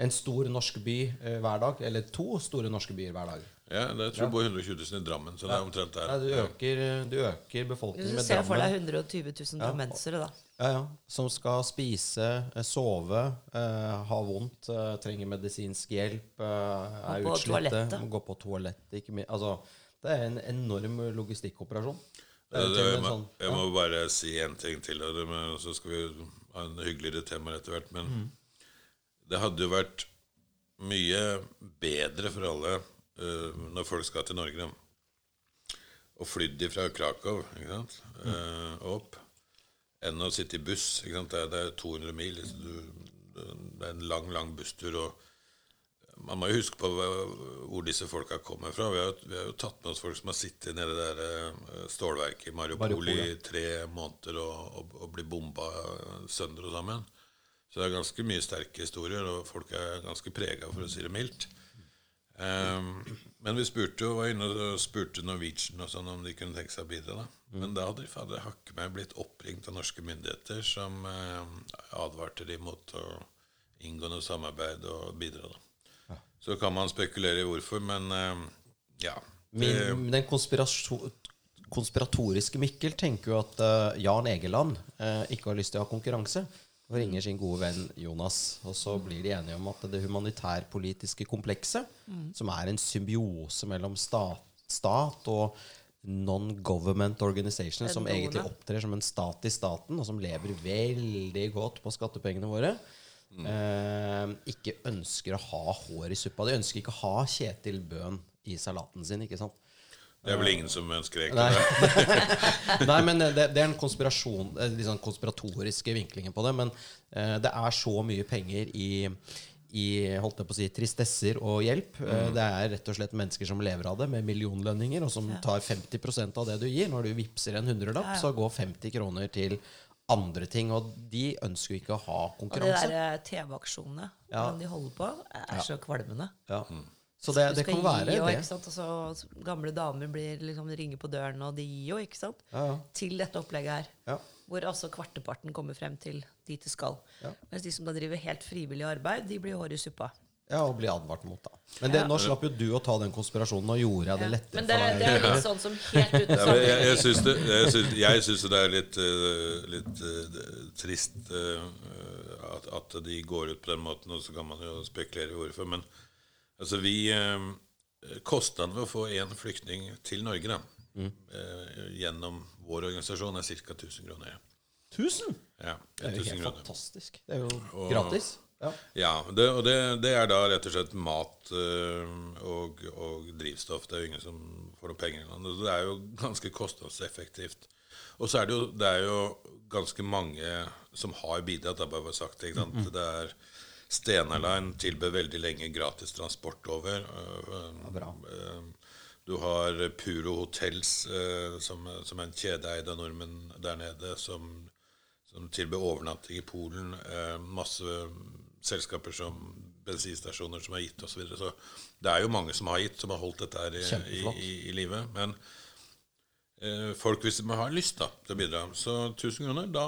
en stor norsk by eh, hver dag. Eller to store norske byer hver dag. Ja, det, jeg tror det bor 120 000 i Drammen, så det er omtrent der. Du, øker, du øker befolkningen Du ser for deg 120 000 drammensere, da. Ja, ja. Som skal spise, eh, sove, eh, ha vondt, eh, trenger medisinsk hjelp, eh, er på utslitte, må gå på toalettet. Ikke mye. altså, det er en enorm logistikkoperasjon. Det Det, det, jeg, med må, sånn, jeg må bare si en ting til, og men så skal vi ha en hyggeligere tema etter hvert. Men Mm. det hadde jo vært mye bedre for alle når folk skal til Norge, og flydd fra Krakow? Mm. Eh, opp, enn å sitte i buss. Det, er, det er 200 mil. Du, det er en lang, lang busstur. og man må jo huske på hvor disse folka kommer fra. Vi har, vi har jo tatt med oss folk som har sittet nede i det der eh, stålverket i Mariupol Mariupol, i tre måneder og, og, og blir bomba sønder og sammen. Så det er ganske mye sterke historier, og folk er ganske prega, for å si det mildt. Ehm, men vi spurte jo, var inne og spurte Norwegian og sånn om de kunne tenke seg å bidra. da. Men da hadde de fader hakke meg blitt oppringt av norske myndigheter som eh, advarte de mot å inngå noe samarbeid og bidra. da. Så kan man spekulere i hvorfor, men eh, ja. Det, Min, den konspiratoriske Mikkel tenker jo at eh, Jan Egeland eh, ikke har lyst til å ha konkurranse. Og ringer sin gode venn Jonas. Og så blir de enige om at det humanitærpolitiske komplekset, som er en symbiose mellom stat, stat og non-government organization, som egentlig opptrer som en stat i staten, og som lever veldig godt på skattepengene våre, eh, ikke ønsker å ha hår i suppa. De ønsker ikke å ha Kjetil Bøhn i salaten sin, ikke sant? Det er vel ingen som ønsker egentlig Nei. det. Nei, men det, det er en konspirasjon liksom konspiratoriske vinklingen på det. Men eh, det er så mye penger i, i holdt jeg på å si, tristesser og hjelp. Eh, det er rett og slett mennesker som lever av det, med millionlønninger, og som tar 50% av det du gir. Når du vippser en hundrelapp, Ja, ja. så går 50 kroner til andre ting. Og de ønsker jo ikke å ha Og de konkurranse. der eh, TV-aksjonene, Ja. hvordan de holder på, er så kvalmende. Ja. Så det, det kan være og, det. ikke? Og så gamle damer blir liksom ringer på døren, og de gir jo, ikke sant? Ja, ja. Til dette opplegget her. Ja. Hvor altså kvarteparten kommer frem til dit det skal. Ja. Mens de som da driver helt frivillig arbeid, de blir hår i suppa. Ja, og bli advart mot, da. Men det, Ja. nå slapp jo du å ta den konspirasjonen, og gjorde jeg det Ja. lettere Men det, for det er litt sånn som helt uten Ja, jeg, jeg syns det, jeg syns, jeg syns det er litt, eh, litt eh, trist eh, at, at de går ut på den måten, og så kan man jo spekulere i hvorfor. Men altså, vi eh, Kostnaden ved å få én flyktning til Norge da, eh, gjennom vår organisasjon er ca. 1000 kroner. 1000! Ja, Det er jo helt kroner. fantastisk. Det er jo Og- gratis. Ja. Ja, det, og det, det er da rett og slett mat eh, og, og drivstoff. Det er jo ingen som får noe penger. Det er jo ganske kostnadseffektivt. Og så er det jo, det er jo ganske mange som har bidratt, det er bare sagt. Ikke sant? Det er Stena Line tilbød veldig lenge gratis transport over. øh, bra. øh, Du har Puro Hotels, som, som er en kjedeeid av nordmenn der nede, som som tilbyr overnatting i Polen. Eh, masse selskaper som bensinstasjoner som har gitt osv. Så, videre. så det er jo mange som har gitt, som har holdt dette her i, i, i, i live. Men eh, folk, hvis de har lyst da, til å bidra, så 1000 kroner, da,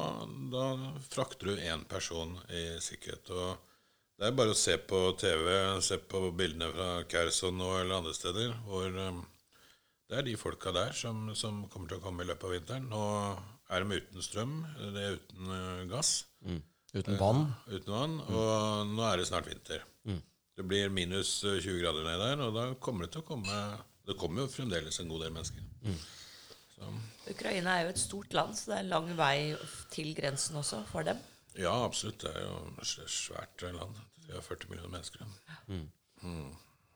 da frakter du én person i sikkerhet. og det er bare å se på TV, se på bildene fra Kherson og eller andre steder, hvor eh, det er de folka der som, som kommer til å komme i løpet av vinteren. Nå er de uten strøm, det er uten gass. gass, Uten vann. uten vann, og nå er det snart vinter. Det blir minus eh, 20 grader nedi der, og da kommer det til å komme Det kommer jo fremdeles en god del mennesker. Så, Ukraina er jo et stort land, så det er lang vei til grensen også for dem. Ja, absolutt. Det er jo et svært land. Vi har 40 millioner mennesker.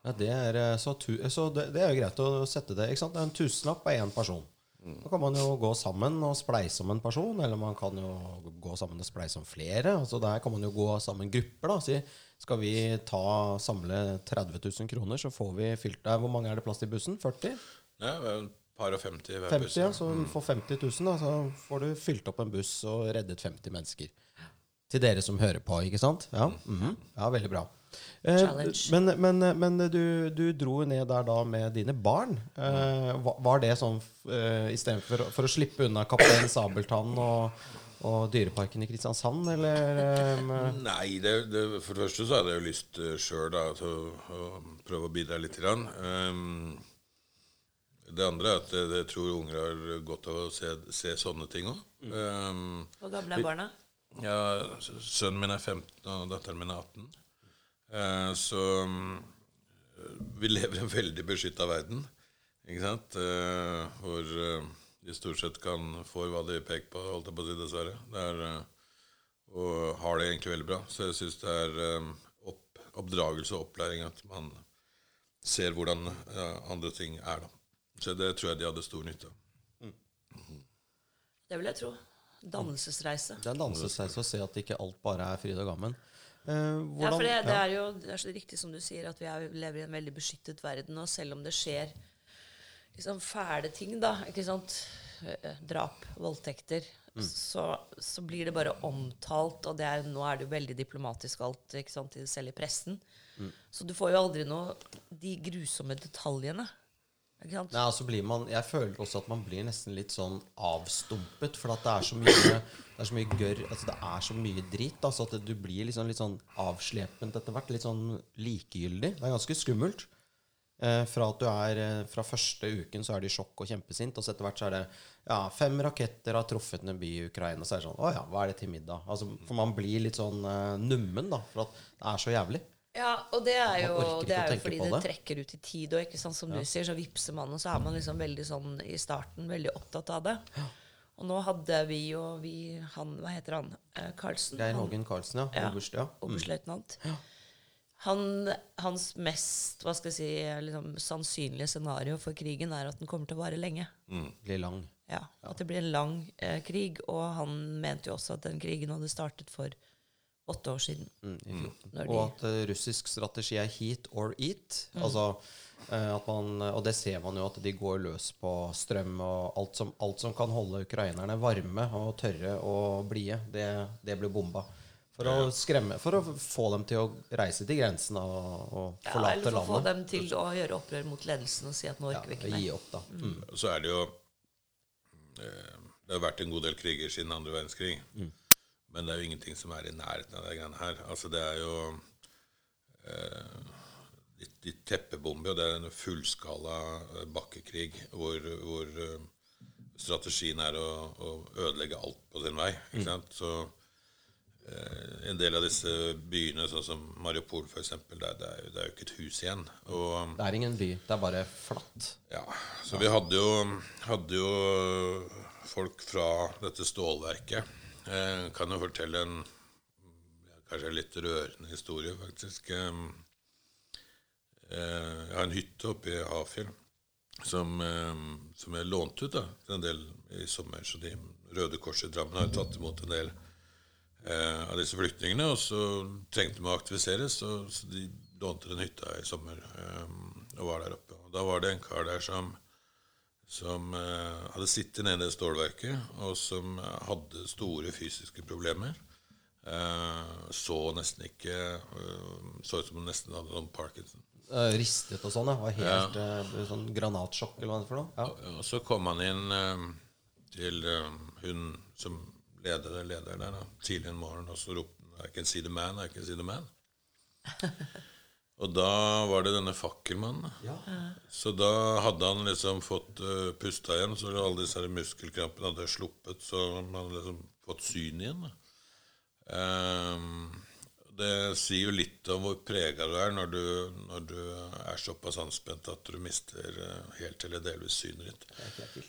Ja, det, er, eh, så, så det, det er jo greit å sette det. Det er En tusenlapp er én person. Da kan man jo gå sammen og spleise om en person, eller man kan jo gå sammen og spleise om flere. Altså Der kan man jo gå sammen grupper. da Si skal vi ta samle 30 000 kroner, så får vi fylt der. Hvor mange er det plass til bussen? 40? Ja, et par og 50 hver 50, ja, så for 50 000 da, så får du fylt opp en buss og reddet 50 mennesker. Til dere som hører på, ikke sant? Ja, mhm. ja veldig bra. Eh, Challenge. men men, men du, du dro ned der da med dine barn. Eh, var- det sånn eh, istedenfor for, for å slippe unna Kaptein Sabeltann og, og Dyreparken i Kristiansand, eller eh, Nei, det, det, for det første så hadde jeg jo lyst uh, sjøl til å, å prøve å bidra litt. Grann. Um, det andre er at jeg, jeg tror unger har godt av å se, se sånne ting òg. Um, gamle er barna? Ja, sønnen min er 15, og datteren min er 18. Eh, så um, vi lever i en veldig beskytta verden, ikke sant? Eh, hvor eh, de stort sett kan få hva de peker på, holdt jeg på å si, dessverre. Er, eh, og har det egentlig veldig bra. Så jeg syns det er eh, opp, oppdragelse og opplæring at man ser hvordan eh, andre ting er, da. Så det tror jeg de hadde stor nytte av. Det vil jeg tro. Dannelsesreise. Det er en dannelsesreise å se at ikke alt bare er fryd og gammen. Eh, Ja, for det, det er jo det er så riktig som du sier, at vi er, lever i en veldig beskyttet verden. Og selv om det skjer liksom, fæle ting, da, ikke sant? Eh, drap, voldtekter, så, så blir det bare omtalt. Og det er, nå er det jo veldig diplomatisk alt, ikke sant? selv i pressen. Så du får jo aldri noe de grusomme detaljene. Nei, altså man, jeg føler også at man blir nesten litt sånn avstumpet. For at det er så mye Det er så mye gørr altså Det er så mye dritt. Altså at du blir liksom litt sånn avslepent etter hvert. Litt sånn likegyldig. Det er ganske skummelt. Eh, fra at du er eh, Fra første uken så er du i sjokk og kjempesint, og så etter hvert så er det ja, fem raketter har truffet en by i Ukraina, så er det sånn Å ja, hva er det til middag? Altså, for man blir litt sånn eh, nummen, da, for at det er så jævlig. Ja, og det er jo, det er jo fordi det det. trekker ut i tid. Og ikke sant, som du sier, så vippser man, og så er man liksom veldig sånn i starten veldig opptatt av det. Og nå hadde vi jo vi, han, Hva heter han? Eh, Karlsen? Geir Hågen Karlsen, ja. Ja. Oberst, ja. Mm. oberstløytnant. Han, hans mest hva skal jeg si, liksom, sannsynlige scenario for krigen er at den kommer til å vare lenge. Blir lang. Ja, At det blir en lang eh, krig. Og han mente jo også at den krigen hadde startet for åtte år siden. Mm, i 14. Når Og at uh, russisk strategi er heat or eat. Altså, uh, at man, og det ser man jo at de går løs på strøm og alt som, alt som kan holde ukrainerne varme og tørre og blide, det, det blir bomba. For å skremme, for å få dem til å reise til grensen og, og ja, eller for å få dem til å gjøre opprør mot ledelsen og si at nå Ja, orker vi ikke gi opp, da. Mm. Så er det jo eh, Det har vært en god del kriger siden andre verdenskrig. Men det er jo ingenting som er i nærheten av de greiene her. Altså, det er jo eh, De, de teppebomber, og det er en fullskala eh, bakkekrig hvor, hvor eh, strategien er å, å ødelegge alt på sin vei. Ikke sant? Så eh, en del av disse byene, sånn som Mariupol f.eks., det, det, er jo- det er jo ikke et hus igjen. Og Det er ingen by. Det er bare flatt. ja, så vi hadde jo, hadde jo folk fra dette stålverket. Jeg kan jo fortelle en kanskje litt rørende historie, faktisk. Eh, Jeg har en hytte oppe i Hafjell som, eh, som jeg lånte ut da, en del i sommer. Så de Røde Kors i Drammen har tatt imot en del eh, av disse flyktningene. Og så trengte de å aktiviseres, så, så de lånte den hytta i sommer eh, og var der oppe. Og da var det en kar der som, som eh, hadde sittet nede i stålverket, og som eh, hadde store fysiske problemer. Eh, så nesten ikke Så ut som hun nesten hadde sånn Parkinson. Ristet og sånn. Ja. Var helt eh, sånn granatsjokk, eller hva det for noe. Ja. Og så kom han inn til hun som leder, leder der da, tidlig en morgen, og så ropte han I can see the man, I can see the man. og da var det denne fakkelmannen. Ja. Så da hadde han liksom fått uh, pusta igjen, så alle disse muskelkrampene hadde sluppet, så han hadde liksom fått syn igjen. Ehm, det sier jo litt om hvor prega du er når du, når du er såpass anspent at du mister eh, helt eller delvis synet ditt.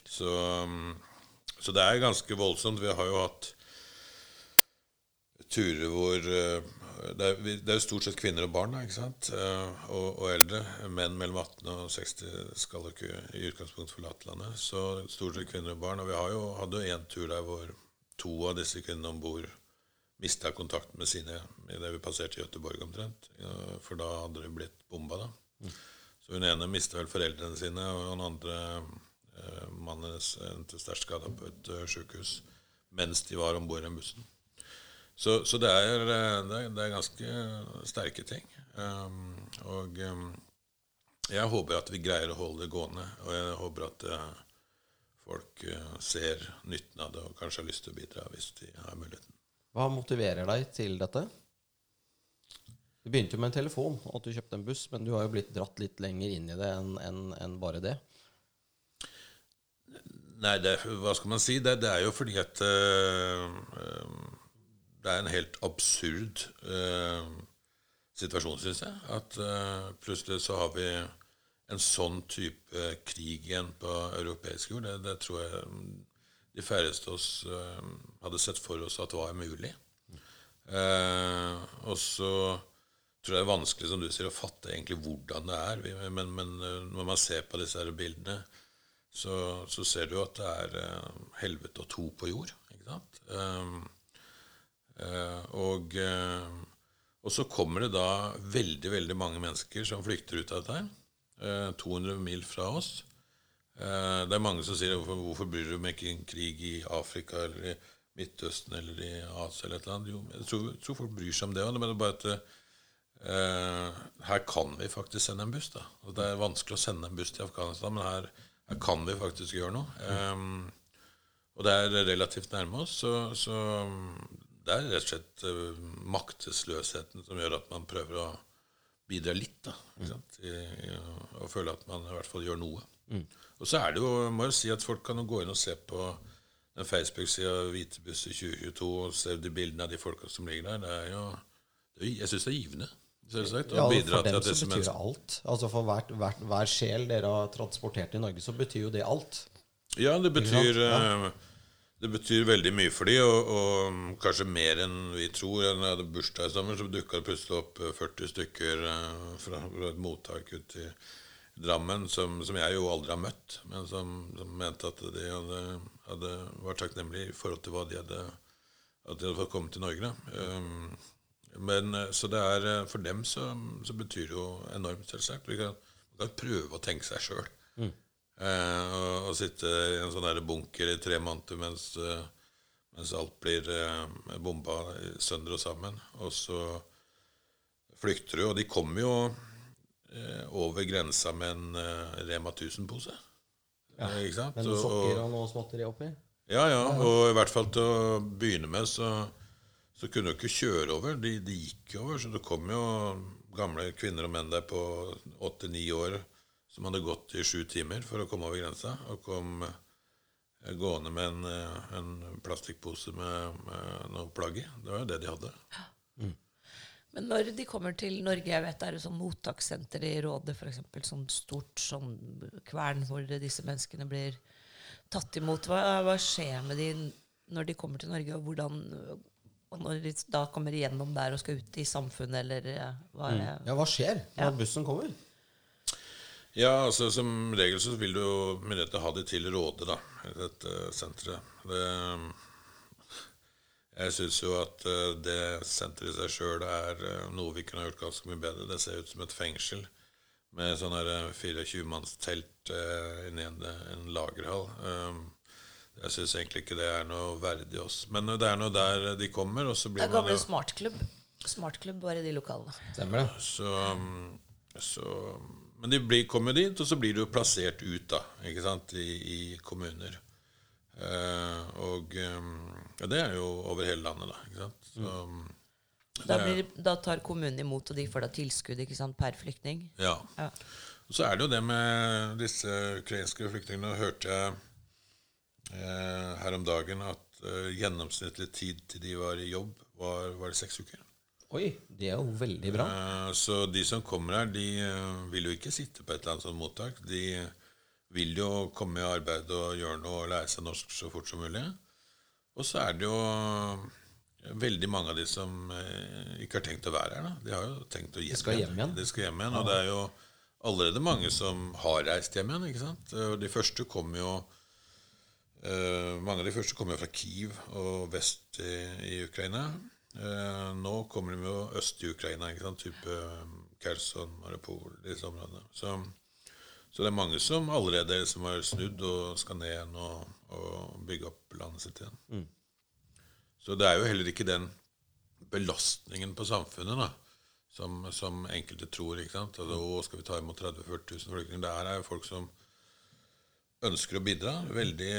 Så, um, så det er ganske voldsomt. Vi har jo hatt turer hvor eh, det er, det er jo stort sett kvinner og barn, da, ikke sant? Eh, og, og eldre. Menn mellom 18 og 60 skal jo ikke i utgangspunktet forlate landet. Så stort sett kvinner og barn. Og vi har jo, hadde jo en tur der hvor to av disse kvinnene om bord mista kontakten med sine idet vi passerte Gøteborg omtrent. For da hadde de blitt bomba, da. Så hun ene mista vel foreldrene sine, og den andre eh, mannen endte sterkt skada på et uh, sjukehus mens de var om bord i bussen. Så, så det, er, eh, det, er, det er ganske sterke ting. Um, og um, jeg håper at vi greier å holde det gående, og jeg håper at uh, folk uh, ser nytten av det og kanskje har lyst til å bidra hvis de har muligheten. Hva motiverer deg til dette? Du begynte jo med en telefon, og at du kjøpte en buss, men du har jo blitt dratt litt lenger inn i det enn en, en bare det. Nei, det, hva skal man si? Det, det er jo fordi at øh, øh, det er en helt absurd øh, situasjon, syns jeg. At øh, plutselig så har vi en sånn type krig igjen på europeisk jord. Det, det tror jeg de færreste oss øh, hadde sett for oss at var mulig. Eh, og så tror jeg det er vanskelig, som du sier, å fatte egentlig hvordan det er. Men, men øh, når man ser på disse her bildene, så, så ser du at det er eh, helvete og to på jord. Ikke sant? Um, eh, og, eh, og så kommer det da veldig veldig mange mennesker som flykter ut av dette. her. Eh, 200 mil fra oss. Eh, det er mange som sier hvorfor, hvorfor bryr du deg ikke en krig i Afrika eller i Midtøsten eller i Asia eller et eller annet. Jo, jeg tror, jeg tror folk bryr seg om det òg, men det er bare at eh, her kan vi faktisk sende en buss. da. Og Det er vanskelig å sende en buss til Afghanistan, men her, her kan vi faktisk gjøre noe. Um, og det er relativt nærme oss, så, så det er rett og slett uh, maktesløsheten som gjør at man prøver å bidra litt, da. Sant? I, i, å føle at man i hvert fall gjør noe. Og så er det jo, må jo si at folk kan jo gå inn og se på den Facebook-sida Hvitebusser 2022 og se de bildene av de folka som ligger der. Det er jo, det jeg syns det er givende, selvsagt. Ja, for dem så betyr det alt. Altså For hvert, hvert, hver sjel dere har transportert i Norge, så betyr jo det alt. Ja, det betyr, sant? Det betyr veldig mye for dem, og, og mm, kanskje mer enn vi tror. Da jeg hadde bursdag i sommer, så dukka det plutselig opp eh, 40 stykker eh, fra et mottak ute i Drammen som, som jeg jo aldri har møtt, men som, som mente at de hadde, hadde vært takknemlige i forhold til hva de hadde at de hadde fått komme til Norge. Um, men Så det er for dem så, så betyr det jo enormt, selvsagt. Vi kan, prøve å tenke seg sjøl. Eh, og, og sitte i en sånn der bunker i tre måneder mens, eh, mens alt blir eh, bomba sønder og sammen. Og så flykter du, og de kommer jo eh, over grensa med en eh, Rema 1000-pose. Ja, ikke sant? Med noen sokker og noe småtteri oppi. ja, ja, og i hvert fall til å begynne med så, så kunne du ikke kjøre over. De, de gikk over, så det kom jo gamle kvinner og menn der på åtte-ni år som hadde gått i sju timer for å komme over grensa, og kom eh, gående med en, eh, en plastikkpose med, med noe plagg i. Det var jo det de hadde. Men når de kommer til Norge, jeg vet det er et sånn mottakssenter i Rådet, f.eks. Sånn stort sånn kvern hvor disse menneskene blir tatt imot. Hva, hva skjer med de når de kommer til Norge, og hvordan og når de da kommer igjennom der og skal ut i samfunnet, eller eh, hva er det? Ja, hva skjer når Ja. bussen kommer? Ja, altså Som regel så vil du jo myndighetene ha det til råde, da, i dette senteret. Det, jeg syns jo at eh, det senteret i seg sjøl er eh, noe vi kunne ha gjort ganske mye bedre. Det ser ut som et fengsel med sånn her, eh, 24-mannstelt uh, inni en, en lagerhall. Um, jeg syns egentlig ikke det er noe verdig oss. Men det er noe der de kommer, og så Det blir er gammel smartklubb. Smartklubb bare i de lokalene. Stemmer det? så, så Men de blir, kommer dit, og så blir du plassert ut da, ikke sant, i, i kommuner. Eh, og eh, ja, det er jo over hele landet, da. ikke sant? Så, Da, blir, da tar kommunen imot, og de får da tilskudd ikke sant, per flyktning. ja. Ja. Så er det jo det med disse ukrainske flyktningene. Hørte jeg eh, her om dagen at eh, gjennomsnittlig tid til de var i jobb, var, var det seks uker. Oi, det er jo veldig bra. Uh, Så de som kommer her, de uh, vil jo ikke sitte på et eller annet sånt mottak. De vil jo komme i arbeid og gjøre noe og lære seg norsk så fort som mulig. Og så er det jo eh, veldig mange av de som ikke har tenkt å være her. da. De har jo tenkt å hjem skal hjem igjen. De skal hjem igjen, Og det er jo allerede mange som har reist hjem igjen. ikke sant? Og de første kommer jo uh, Mange av de første kommer jo fra Kiev og vest i, i Ukraina. Eh, nå kommer de jo øst i Ukraina, ikke sant? type eh, Kherson, Maripol, disse områdene. Så, så det er mange som allerede som har snudd og skal ned igjen og, og bygge opp landet sitt igjen. Så det er jo heller ikke den belastningen på samfunnet da, som, som enkelte tror. ikke sant? Altså, å, skal vi ta imot 30 000-40 000 flyktninger? Det her er jo folk som ønsker å bidra. Veldig,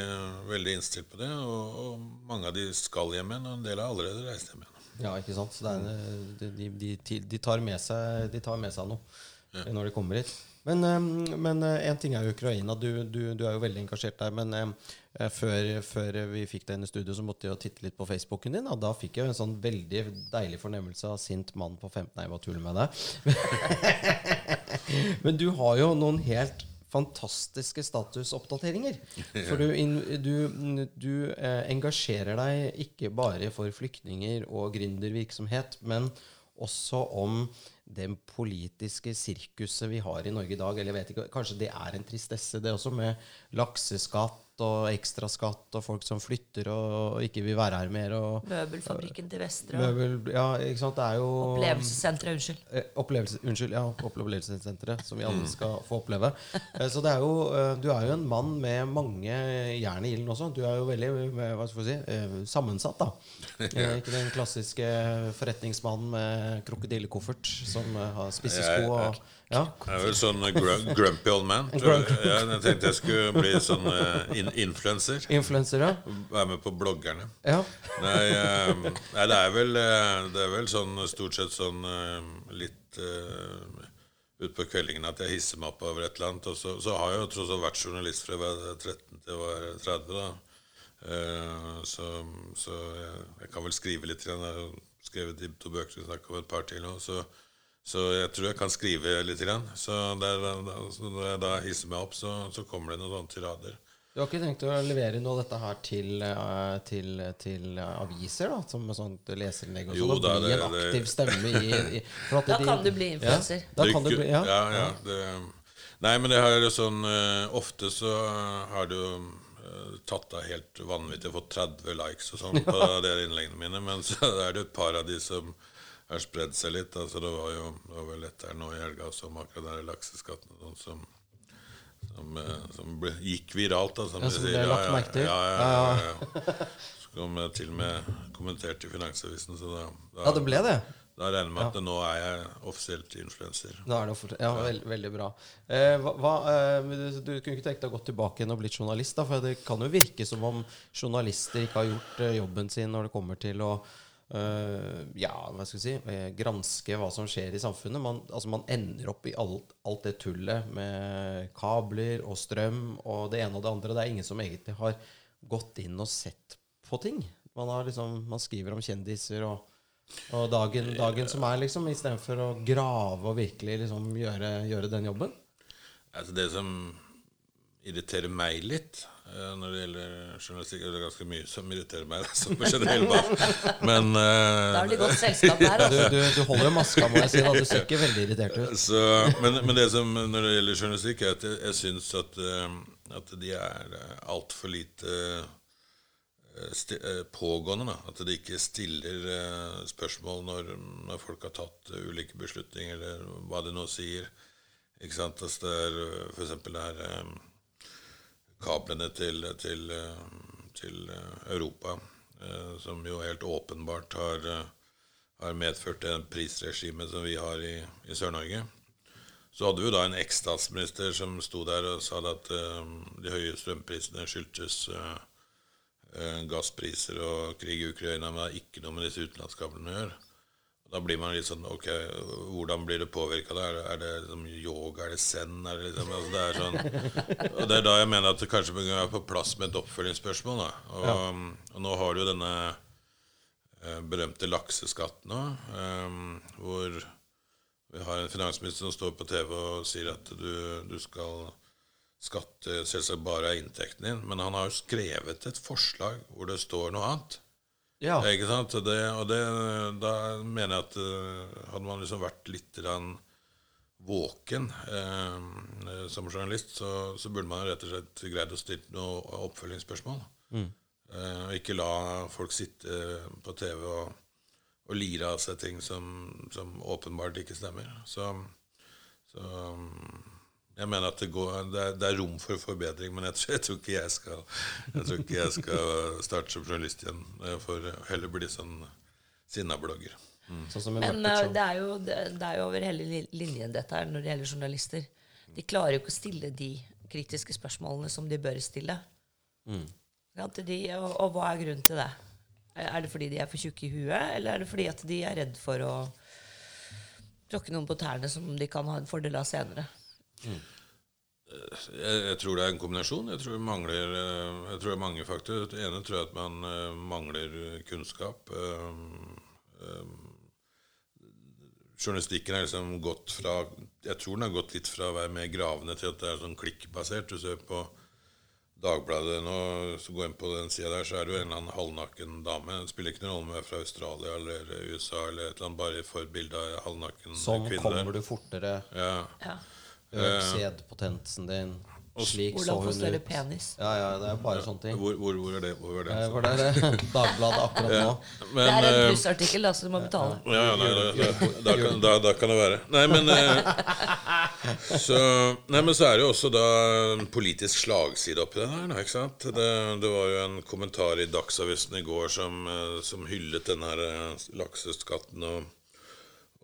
veldig innstilt på det. Og, og mange av de skal hjem igjen, og en del har allerede reist hjem igjen. Ja, ikke sant? Så det er, de, de, de, de, tar med seg, de tar med seg noe når de kommer hit. Men, eh, men eh, en ting er jo Ukraina. Du, du, du er jo veldig engasjert der. Men eh, før, før vi fikk deg inn i studio, så måtte jeg jo titte litt på Facebooken din. Og da fikk jeg jo en sånn veldig deilig fornemmelse av sint mann på 15 Nei, jeg bare tuller med deg. men du har jo noen helt fantastiske statusoppdateringer. For du, du, du eh, engasjerer deg ikke bare for flyktninger og gründervirksomhet, men også om det politiske sirkuset vi har i Norge i dag. Eller jeg vet ikke, kanskje det er en tristesse, det også, med lakseskatt og ekstraskatt og folk som flytter og ikke vil være her mer. Og Møbelfabrikken til Vestre. møbel, ja, ikke sant? Det er jo Opplevelsessenteret, unnskyld. Eh, Opplevelse, unnskyld, ja, opplevelsessenteret, som vi alle skal få oppleve. Eh, Så det er jo, eh, du er jo en mann med mange jern i ilden også. Du er jo veldig hva skal vi si, eh, sammensatt. da. Eh, Ikke den klassiske forretningsmannen med krokodillekoffert som eh, har spisse sko og Ja. Jeg er vel sånn gru- grumpy old man. Tror jeg. Jeg tenkte jeg skulle bli sånn eh, in influenser. Influencer, ja. Være med på bloggerne. ja. Nei, um, nei det, er vel, eh, det er vel sånn stort sett sånn eh, litt uh, utpå kveldingen at jeg hisser meg opp over et eller annet. Og så, så har jeg jo tross alt vært journalist fra jeg var 13 til jeg var 30. da. Uh, så så jeg, jeg kan vel skrive litt. Jeg har skrevet de to bøker vi snakker om, et par til nå. Så, så jeg tror jeg kan skrive litt. Grann. Så, der, da, så når jeg da hisser meg opp, så, så kommer det noen sånne tirader. Du har ikke tenkt å levere noe av dette her til, eh, til, til aviser, da? Som med sånt leserinnlegg og Jo sånn? Og da, bli en det- det- aktiv stemme i, i for at Da de- kan du bli influenser. Ja, da kan du bli, ja. ja, ja det, nei, men det her er jo sånn eh, Ofte så har du eh, tatt av helt vanvittig og fått 30 likes og sånn på de innleggene mine, men så er det et par av de som har spredd seg litt. Altså, det var jo det var vel et her nå i helga som akkurat den lakseskatten sånn som som, eh, som ble, gikk viralt, da, som Ja, de sier. Ja. Ja, ja, ja, ja, ja. Som til og med kommentert i Finansavisen, så da, da ja, det ble det. da regner jeg med at nå er jeg offisielt influenser. Da er det offisielt. ja, veld, veldig bra. Eh, hva, eh, du, du kunne ikke tenkt deg å gå tilbake igjen og blitt journalist? da, For det kan jo virke som om journalister ikke har gjort eh, jobben sin når det kommer til å ja, hva skal jeg si, eh, granske hva som skjer i samfunnet. Man, altså man ender opp i alt, alt det tullet med kabler og strøm og det ene og det andre. Det er ingen som egentlig har gått inn og sett på ting. Man, liksom, man skriver om kjendiser og og dagen, dagen som er, liksom, istedenfor å grave og virkelig liksom gjøre, gjøre den jobben. Altså det som irriterer meg litt eh, når det gjelder journalistikk Det er ganske mye som irriterer meg, som på generell. Men uh, Da er det godt selskap her. Du, Altså. du, du holder jo maska, må jeg si. Da. Du ser ikke veldig irritert ut. så, men, men det som når det gjelder journalistikk, er at jeg, jeg syns at, eh, at de er altfor lite eh, sti, eh, pågående. Da. At de ikke stiller eh, spørsmål når, når folk har tatt eh, ulike beslutninger, eller hva de nå sier. Ikke sant? Altså det er f.eks. for eksempel det her eh, kablene til, til, eh, til eh, Europa, eh, som jo helt åpenbart har, har medført det prisregimet som vi har i, i Sør-Norge. Så hadde vi da en eks-statsminister som sto der og sa at de høye strømprisene skyldtes gasspriser og krig i Ukraina, men det har ikke noe med disse utenlandskablene å gjøre. Da blir man litt sånn Ok, hvordan blir det påvirka? Er, det- er det liksom yoga? Er det zen? Er det liksom altså det er sånn, Og det er da jeg mener at det kanskje bør være på plass med et oppfølgingsspørsmål. Da. Og, og nå har du jo denne eh, berømte lakseskatten òg, eh, hvor vi har en finansminister som står på TV og sier at du, du skal skatte selvsagt bare av inntekten din, men han har jo skrevet et forslag hvor det står noe annet. Ja. Ikke sant? Det, og det, da mener jeg at eh, hadde man liksom vært litt våken eh, som journalist, så, så burde man rett og slett greid å stille noen oppfølgingsspørsmål. Eh, og ikke la folk sitte på TV og, og lire av seg ting som, som åpenbart ikke stemmer. Så, så mm, jeg mener at det, går, det, er, det er rom for forbedring, men jeg tror, jeg tror ikke jeg skal Jeg tror ikke jeg skal starte som journalist igjen. Jeg får heller bli sånn sinna blogger. Mm. i Men eh, det er, jo, det, er jo over hele linjen dette her når det gjelder journalister. De klarer jo ikke å stille de kritiske spørsmålene som de bør stille. Mm. de, og, og hva er grunnen til det? Er er det fordi de er for tjukke i huet, eller er det fordi at de er redd for å tråkke noen på tærne som de kan ha en fordel av senere? Jeg, jeg tror det er en kombinasjon. Jeg tror det mangler eh, Jeg tror det er mange faktorer. Det ene tror jeg at man eh, mangler kunnskap. Eh, journalistikken er liksom gått fra Jeg tror den har gått litt fra å være mer gravende til at det er sånn klikkbasert. Du ser på Dagbladet nå, så gå inn på den sida der, så er det jo en eller annen halvnaken dame. Det spiller ikke noen rolle om hun er fra Australia eller USA eller et eller annet, bare får bilde av en halvnaken Sånn kvinne. kommer du fortere. Ja. Ja. Øk sædpotensen din. Slik så Hvordan få større ut. penis? Ja, ja, det er bare sånne ting. Hvor, hvor, hvor er det? Hvor er det? Eh, For er det Dagbladet akkurat nå. Men, det er en eh, plussartikkel, da, så du må betale. Ja, ja, nei, da, da, da, kan, da, da kan det være. Nei, men eh, så, nei, men så er det jo også da en politisk slagside oppi det der. da, Ikke sant? Det, det var jo en kommentar i Dagsavisen i går som, eh, som hyllet den her eh, lakseskatten og,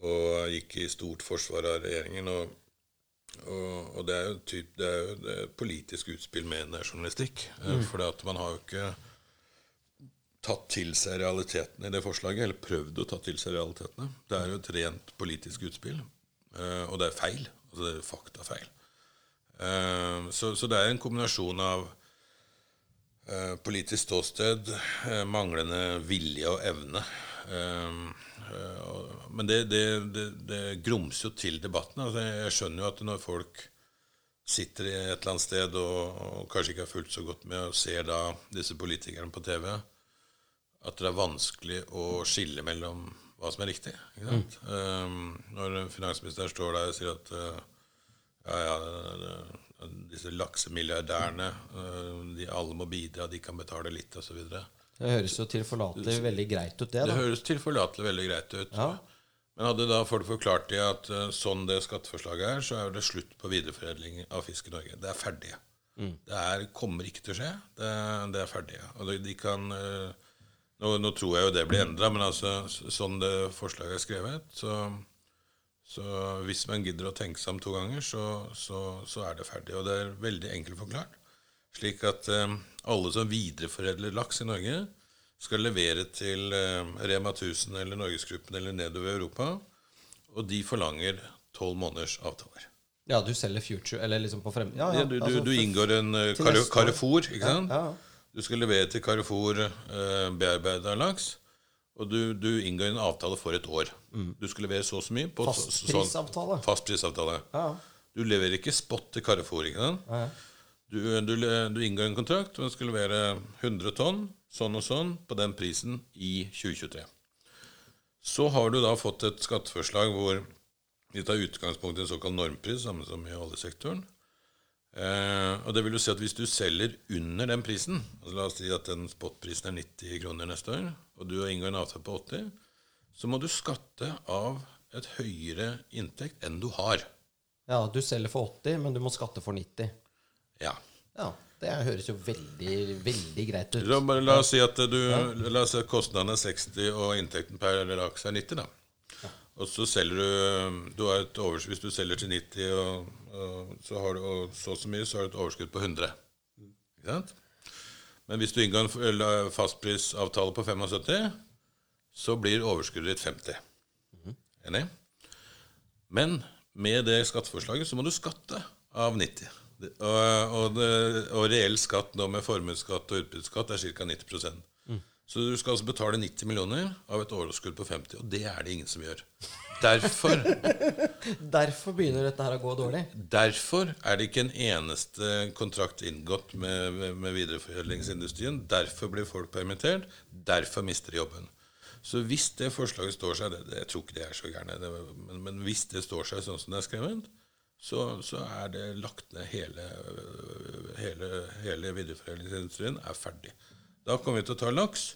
og gikk i stort forsvar av regjeringen. Og Og, og det er typ, det er jo det et politisk utspill med journalistikk. Mm. For man har jo ikke tatt til seg realitetene i det forslaget, eller prøvd å ta til seg realitetene. Det er jo et rent politisk utspill, uh, og det er feil. Altså det er faktafeil. Uh, så, så det er en kombinasjon av politisk ståsted, manglende vilje og evne. Men det, det, det, det, grumser jo til debatten. Altså jeg skjønner jo at når folk sitter i et eller annet sted og, og kanskje ikke har fulgt så godt med og ser da disse politikerne på TV, at det er vanskelig å skille mellom hva som er riktig. Mm. Um, når finansministeren står der og sier at uh, ja, ja, disse laksemilliardærene, uh, de alle må bidra, de kan betale litt, osv. Det høres jo tilforlatelig veldig greit ut, det. da. Det høres tilforlatelig veldig greit ut. Ja. Men hadde da folk forklart dem at uh, sånn det skatteforslaget er, så er det slutt på videreforedling av fisk i Norge. Det er ferdig. Mm. Det er, kommer ikke til å skje. Det, det er ferdig. Og de, de kan uh, nå, nå, tror jeg jo det blir endra, men altså, sånn det forslaget er skrevet, så, så, hvis man gidder å tenke seg om to ganger, så, så, så, er det ferdig. Og det er veldig enkelt forklart. Slik at eh, alle som videreforedler laks i Norge, skal levere til eh, Rema 1000 eller Norgesgruppen eller nedover i Europa, og de forlanger tolv måneders avtaler. Ja, du selger Future, eller liksom på frem... Ja, ja, du, du, altså, du, inngår en uh, Carrefour, ikke sant? Ja, ja. Du skal levere til Carrefour eh, bearbeida laks. Og du, du, inngår en avtale for et år. Mm. Du skal levere så og så mye. På fastprisavtale. Sånn, fastprisavtale. Ja. Du leverer ikke spot til Carrefour. ikke sant? Du, du, du, inngår en kontrakt, og du skal levere 100 tonn sånn og sånn på den prisen i 2023. Så har du da fått et skatteforslag hvor vi tar utgangspunkt i en såkalt normpris, samme som i oljesektoren. Eh, og det vil jo si at Hvis du selger under den prisen altså La oss si at den spotprisen er 90 kroner neste år, og du har inngått en avtale på 80, så må du skatte av et høyere inntekt enn du har. Ja, du selger for 80, men du må skatte for 90. Ja. ja det høres jo veldig, veldig greit ut. La, la oss si at du, la oss si at kostnaden er 60, og inntekten per laks er 90. da. Ja. Og så selger du, du har et overskudd Hvis du selger til 90 og så har du og så så mye, så har du et overskudd på 100. Ikke sant? Men hvis du inngår en fastprisavtale på 75, så blir overskuddet ditt 50. Enig? Men med det skatteforslaget så må du skatte av 90. Og, og, og reell skatt nå med formuesskatt og utbytteskatt er ca. 90 mm. Så du skal altså betale 90 millioner av et overskudd på 50, og det er det ingen som gjør. Derfor Derfor begynner dette her å gå dårlig? Derfor er det ikke en eneste kontrakt inngått med, med videreforedlingsindustrien. Derfor blir folk permittert. Derfor mister de jobben. Så hvis det forslaget står seg det, det, Jeg tror ikke det er så gærent, men, men, hvis det står seg sånn som det er skrevet, så, så er det lagt ned hele, hele, hele videreforedlingsindustrien er ferdig. Da kommer vi til å ta laks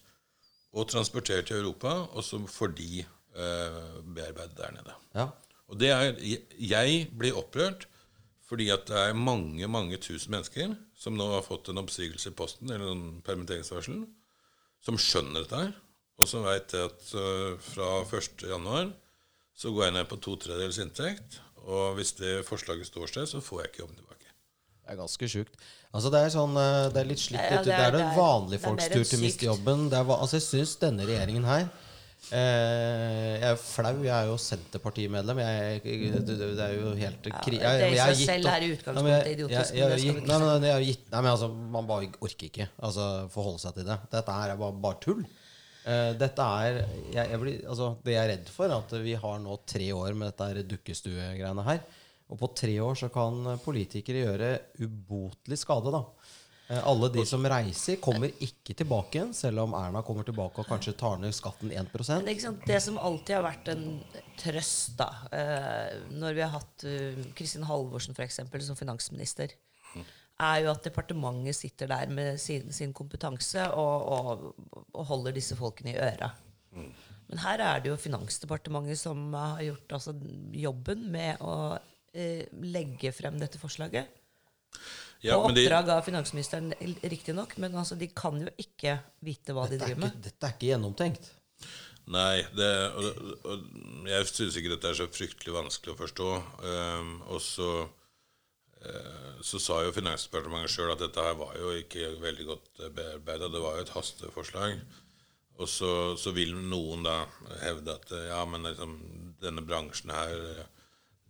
og transportere til Europa, og så får de eh, bearbeidet der nede. Ja. Og det er, Jeg blir opprørt fordi at det er mange mange tusen mennesker som nå har fått en oppsigelse i posten, eller en permitteringsvarsel, som skjønner dette her, og som veit at uh, fra 1.1. så går jeg ned på to tredjedels inntekt, og hvis det forslaget står seg, så får jeg ikke jobben tilbake. Det er ganske sjukt. Altså det er sånn, eh, det er litt slitt ja, ja, det, er, det er vanlige folks tur til å miste jobben. Er, altså jeg syns denne regjeringen her Eh, jeg er flau. Jeg er jo Senterpartimedlem. Jeg, det, det, er jo helt kri... Jeg, jeg, jeg, selv er i utgangspunktet idiotisk. Nei, men altså, Man bare orker ikke altså, forholde seg til det. Dette her er bare, bare tull. Uh, dette er jeg, blir, altså, Det jeg er redd for, er at vi har nå tre år med dette dukkestuegreiene her. Og på tre år så kan politikere gjøre ubotelig skade. da Eh, alle de som reiser, kommer ikke tilbake igjen, selv om Erna kommer tilbake og kanskje tar ned skatten 1 det, det som alltid har vært en trøst, da, eh, når vi har hatt Kristin Halvorsen for eksempel, som finansminister, er jo at departementet sitter der med sin, sin kompetanse og, og, og, holder disse folkene i øra. Men her er det jo Finansdepartementet som har gjort altså, jobben med å eh, legge frem dette forslaget. Ja, på oppdrag de, av finansministeren, riktignok, men altså, de kan jo ikke vite hva de driver med. Ikke, dette er ikke gjennomtenkt. Nei, det, og, og, jeg syns ikke dette er så fryktelig vanskelig å forstå. Um, og så eh, sa jo Finansdepartementet sjøl at dette her var jo ikke veldig godt bearbeida. Det var jo et hasteforslag. Og så, så, vil noen da hevde at ja, men liksom, denne bransjen her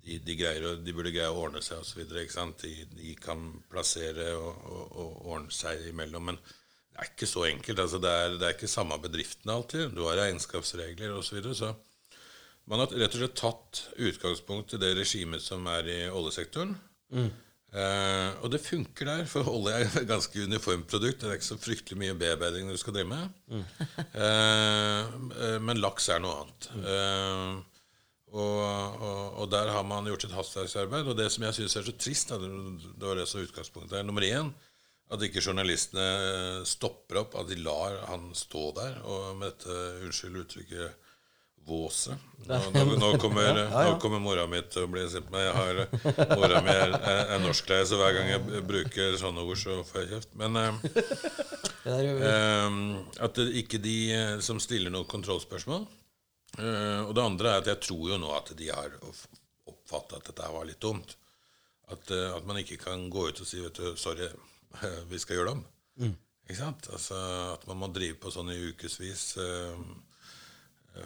de, de, greier, de burde greie å ordne seg osv. De, de kan plassere og, og, og, ordne seg imellom. Men det er ikke så enkelt. Altså, det, er, det, er, ikke samme bedriftene alltid. Du har regnskapsregler osv. Så, videre, så man har rett og slett tatt utgangspunkt i det regimet som er i oljesektoren. Mm. Eh, og det funker der, for olje er et ganske uniformt produkt. Det er ikke så fryktelig mye bearbeiding du skal drive med. Mm. uh, men laks er noe annet. Mm. Uh, og, og, og, der har man gjort et hastverksarbeid. Og det som jeg syns er så trist, da, det var det som utgangspunktet er Nummer én at ikke journalistene stopper opp, at de lar han stå der og med dette, unnskyld uttrykket, våse. Nå, nå, nå, kommer, ja, ja, mora mi til å bli sint på meg. Jeg har, mora mi er, er, er norsklærer, så hver gang jeg bruker sånne ord, så får jeg kjeft. Men eh, eh, at det, ikke de eh, som stiller noen kontrollspørsmål. Eh, og det andre er at jeg tror jo nå at de har oppfatta at dette var litt dumt. At, eh, at, man ikke kan gå ut og si vet du, 'sorry, vi skal gjøre det om'. Mm. Ikke sant? Altså, at man må drive på sånn i ukevis. Eh,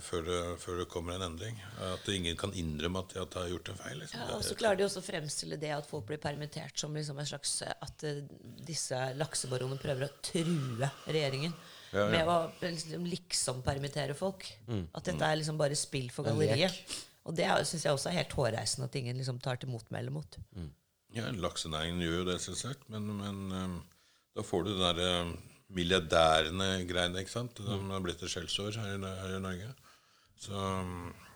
før det, før det, kommer en endring. At ingen kan innrømme at de har gjort en feil. Liksom. Ja, og så klarer de også å fremstille det at folk blir permittert som liksom en slags At uh, disse laksebaronene prøver å true regjeringen ja, ja. med å liksom, liksom permittere folk. Mm. At dette er liksom bare spill for galleriet. Og det syns jeg også er helt hårreisende at ingen liksom tar til motmæle mot. Mm. Ja, laksenæringen gjør jo det, selvsagt, men, men um, da får du den derre um, milliardærene greiene, ikke sant? De har blitt et skjellsår her, her, i Norge. Så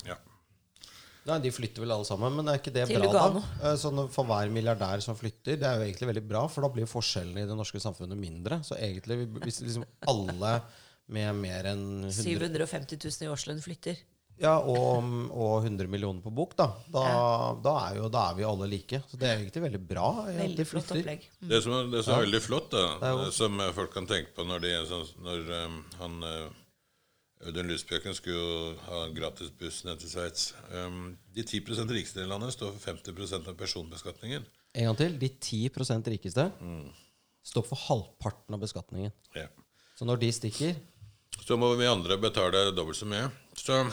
ja. Nei, De flytter vel alle sammen, men er ikke det Til bra, Lugano. da? Eh, sånn For hver milliardær som flytter, det er jo egentlig veldig bra, for da blir forskjellene i det norske samfunnet mindre. Så egentlig, hvis liksom alle med mer enn 750 000 i årslønn flytter. Ja, og, og 100 millioner på bok, da. Da, ja. da, er jo, da, er vi alle like. Så det er egentlig veldig bra. Veldig flott opplegg. Mm. Det som, er, det som er veldig flott, da, som som folk kan tenke på når, de, sånn, når um, han uh, Audun Lysbjørken skulle jo ha gratis buss ned til Sveits. Um, de 10 rikeste i landet står for 50% av personbeskatningen. En gang til. De 10% rikeste mm. står for halvparten av beskatningen. Ja. Så når de stikker Så må vi andre betale dobbelt så mye. Så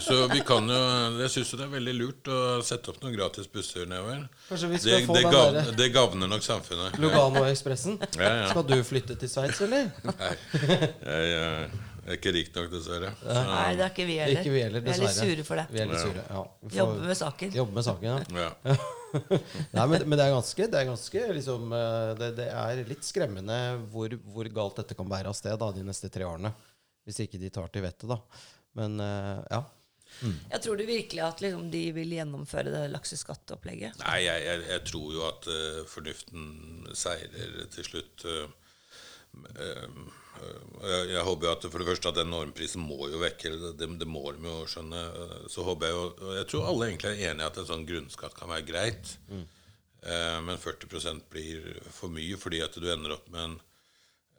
så vi kan jo Jeg syns det er veldig lurt å sette opp noen gratis busser nedover. Det, det, gav, det, gagner nok samfunnet. Lugano-ekspressen. Ja, ja. Skal du flytte til Sveits, eller? Nei. Jeg, jeg, er ikke rik nok, dessverre. Så. Nei, det er ikke vi heller. Ikke vi, heller vi, er litt sure for det. Vi er litt sure, ja. Jobbe med saken. Jobber med saken, ja. Nei, men, men, det er ganske, det er, ganske liksom, eh, det, det er litt skremmende hvor, hvor, galt dette kan bære av sted da, de neste tre årene. Hvis ikke de tar til vettet, da. Men uh, ja. Mm. Jeg tror du virkelig at liksom, de vil gjennomføre det lakseskatteopplegget? Nei, jeg, jeg, jeg, tror jo at uh, fornuften seirer til slutt. Uh, jeg, jeg, håper jo at for det første at den normprisen må jo vekk. Det, det må de jo skjønne. Så håper jeg jo Jeg tror alle egentlig er enig i at en sånn grunnskatt kan være greit. Mm. men 40% blir for mye fordi at du ender opp med en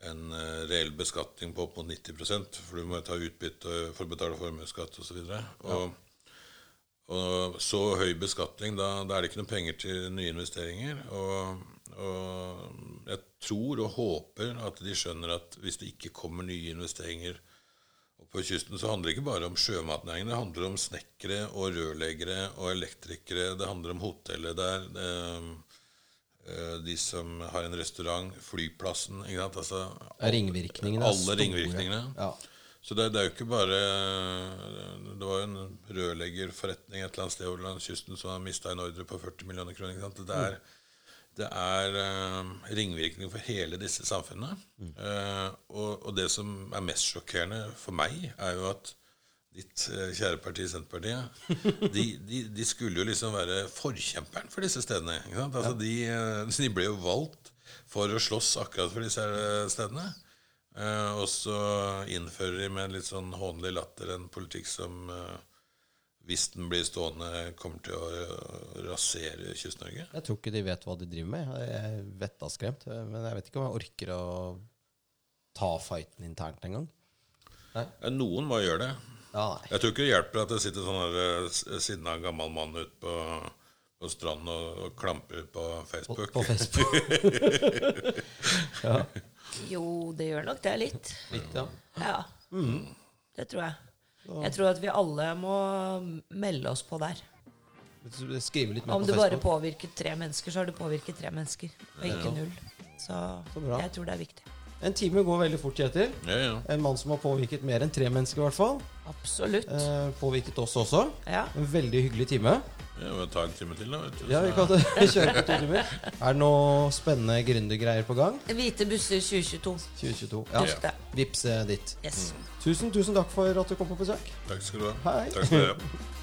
en reell beskatning på opp mot 90% for du må ta utbytte for å betale formuesskatt osv. Og, så ja. og så høy beskatning, da, da, er det ikke noe penger til nye investeringer. Og, og jeg tror og håper at de skjønner at hvis det ikke kommer nye investeringer på kysten, så handler det ikke bare om sjømatnæringen. Det handler om snekkere og rørleggere og elektrikere. Det handler om hotellet der. Eh, de som har en restaurant, flyplassen altså, Ringvirkningene Alle ringvirkningene. Ja. Så det, det, er jo ikke bare Det var jo en rørleggerforretning et eller annet sted over langs kysten som har mista en ordre på 40 millioner kroner. Det er, det er uh, ringvirkninger for hele disse samfunnene. Mm. Uh, og, og, det som er mest sjokkerende for meg, er jo at ditt eh, kjære parti Senterpartiet, de, de, de, skulle jo liksom være forkjemperen for disse stedene. Altså, de, eh, de, ble jo valgt for å slåss akkurat for disse eh, stedene. Eh, og så innfører de med litt sånn hånlig latter en politikk som eh, hvis den blir stående, kommer til å rasere Kyst-Norge? Jeg tror ikke de vet hva de driver med. Jeg er vettaskremt. Men jeg vet ikke om jeg orker å ta fighten internt engang. Noen må gjøre det. Ja, jeg tror ikke det hjelper at det sitter sånn uh, sinna gammel mann ute på, på på stranden og, og klamper på På, Facebook. på Facebook. Jo, det gjør nok det litt. Litt, ja. Ja. Det tror jeg. Jeg tror at vi alle må melde oss på der. Skrive litt mer Om på det bare påvirket påvirker tre mennesker, så har du påvirket tre mennesker, og ikke null. Så Så bra. jeg tror det er viktig. En time går veldig fort, Kjetil. Ja, ja. En mann som har påvirket mer enn tre mennesker, i hvert fall. Absolutt. Eh, påvirket oss også. Ja. En veldig hyggelig time. ja Vi tar en time til, da. Vet du. Ja, vi kan kjøre på to timer. Er det noe spennende gründergreier på gang? Hvite busser 2022. 2022. Ja. Vips eh, ditt. Yes. Tusen, tusen takk for at du kom på besøk. Takk skal du ha. Hei. Takk skal du ha.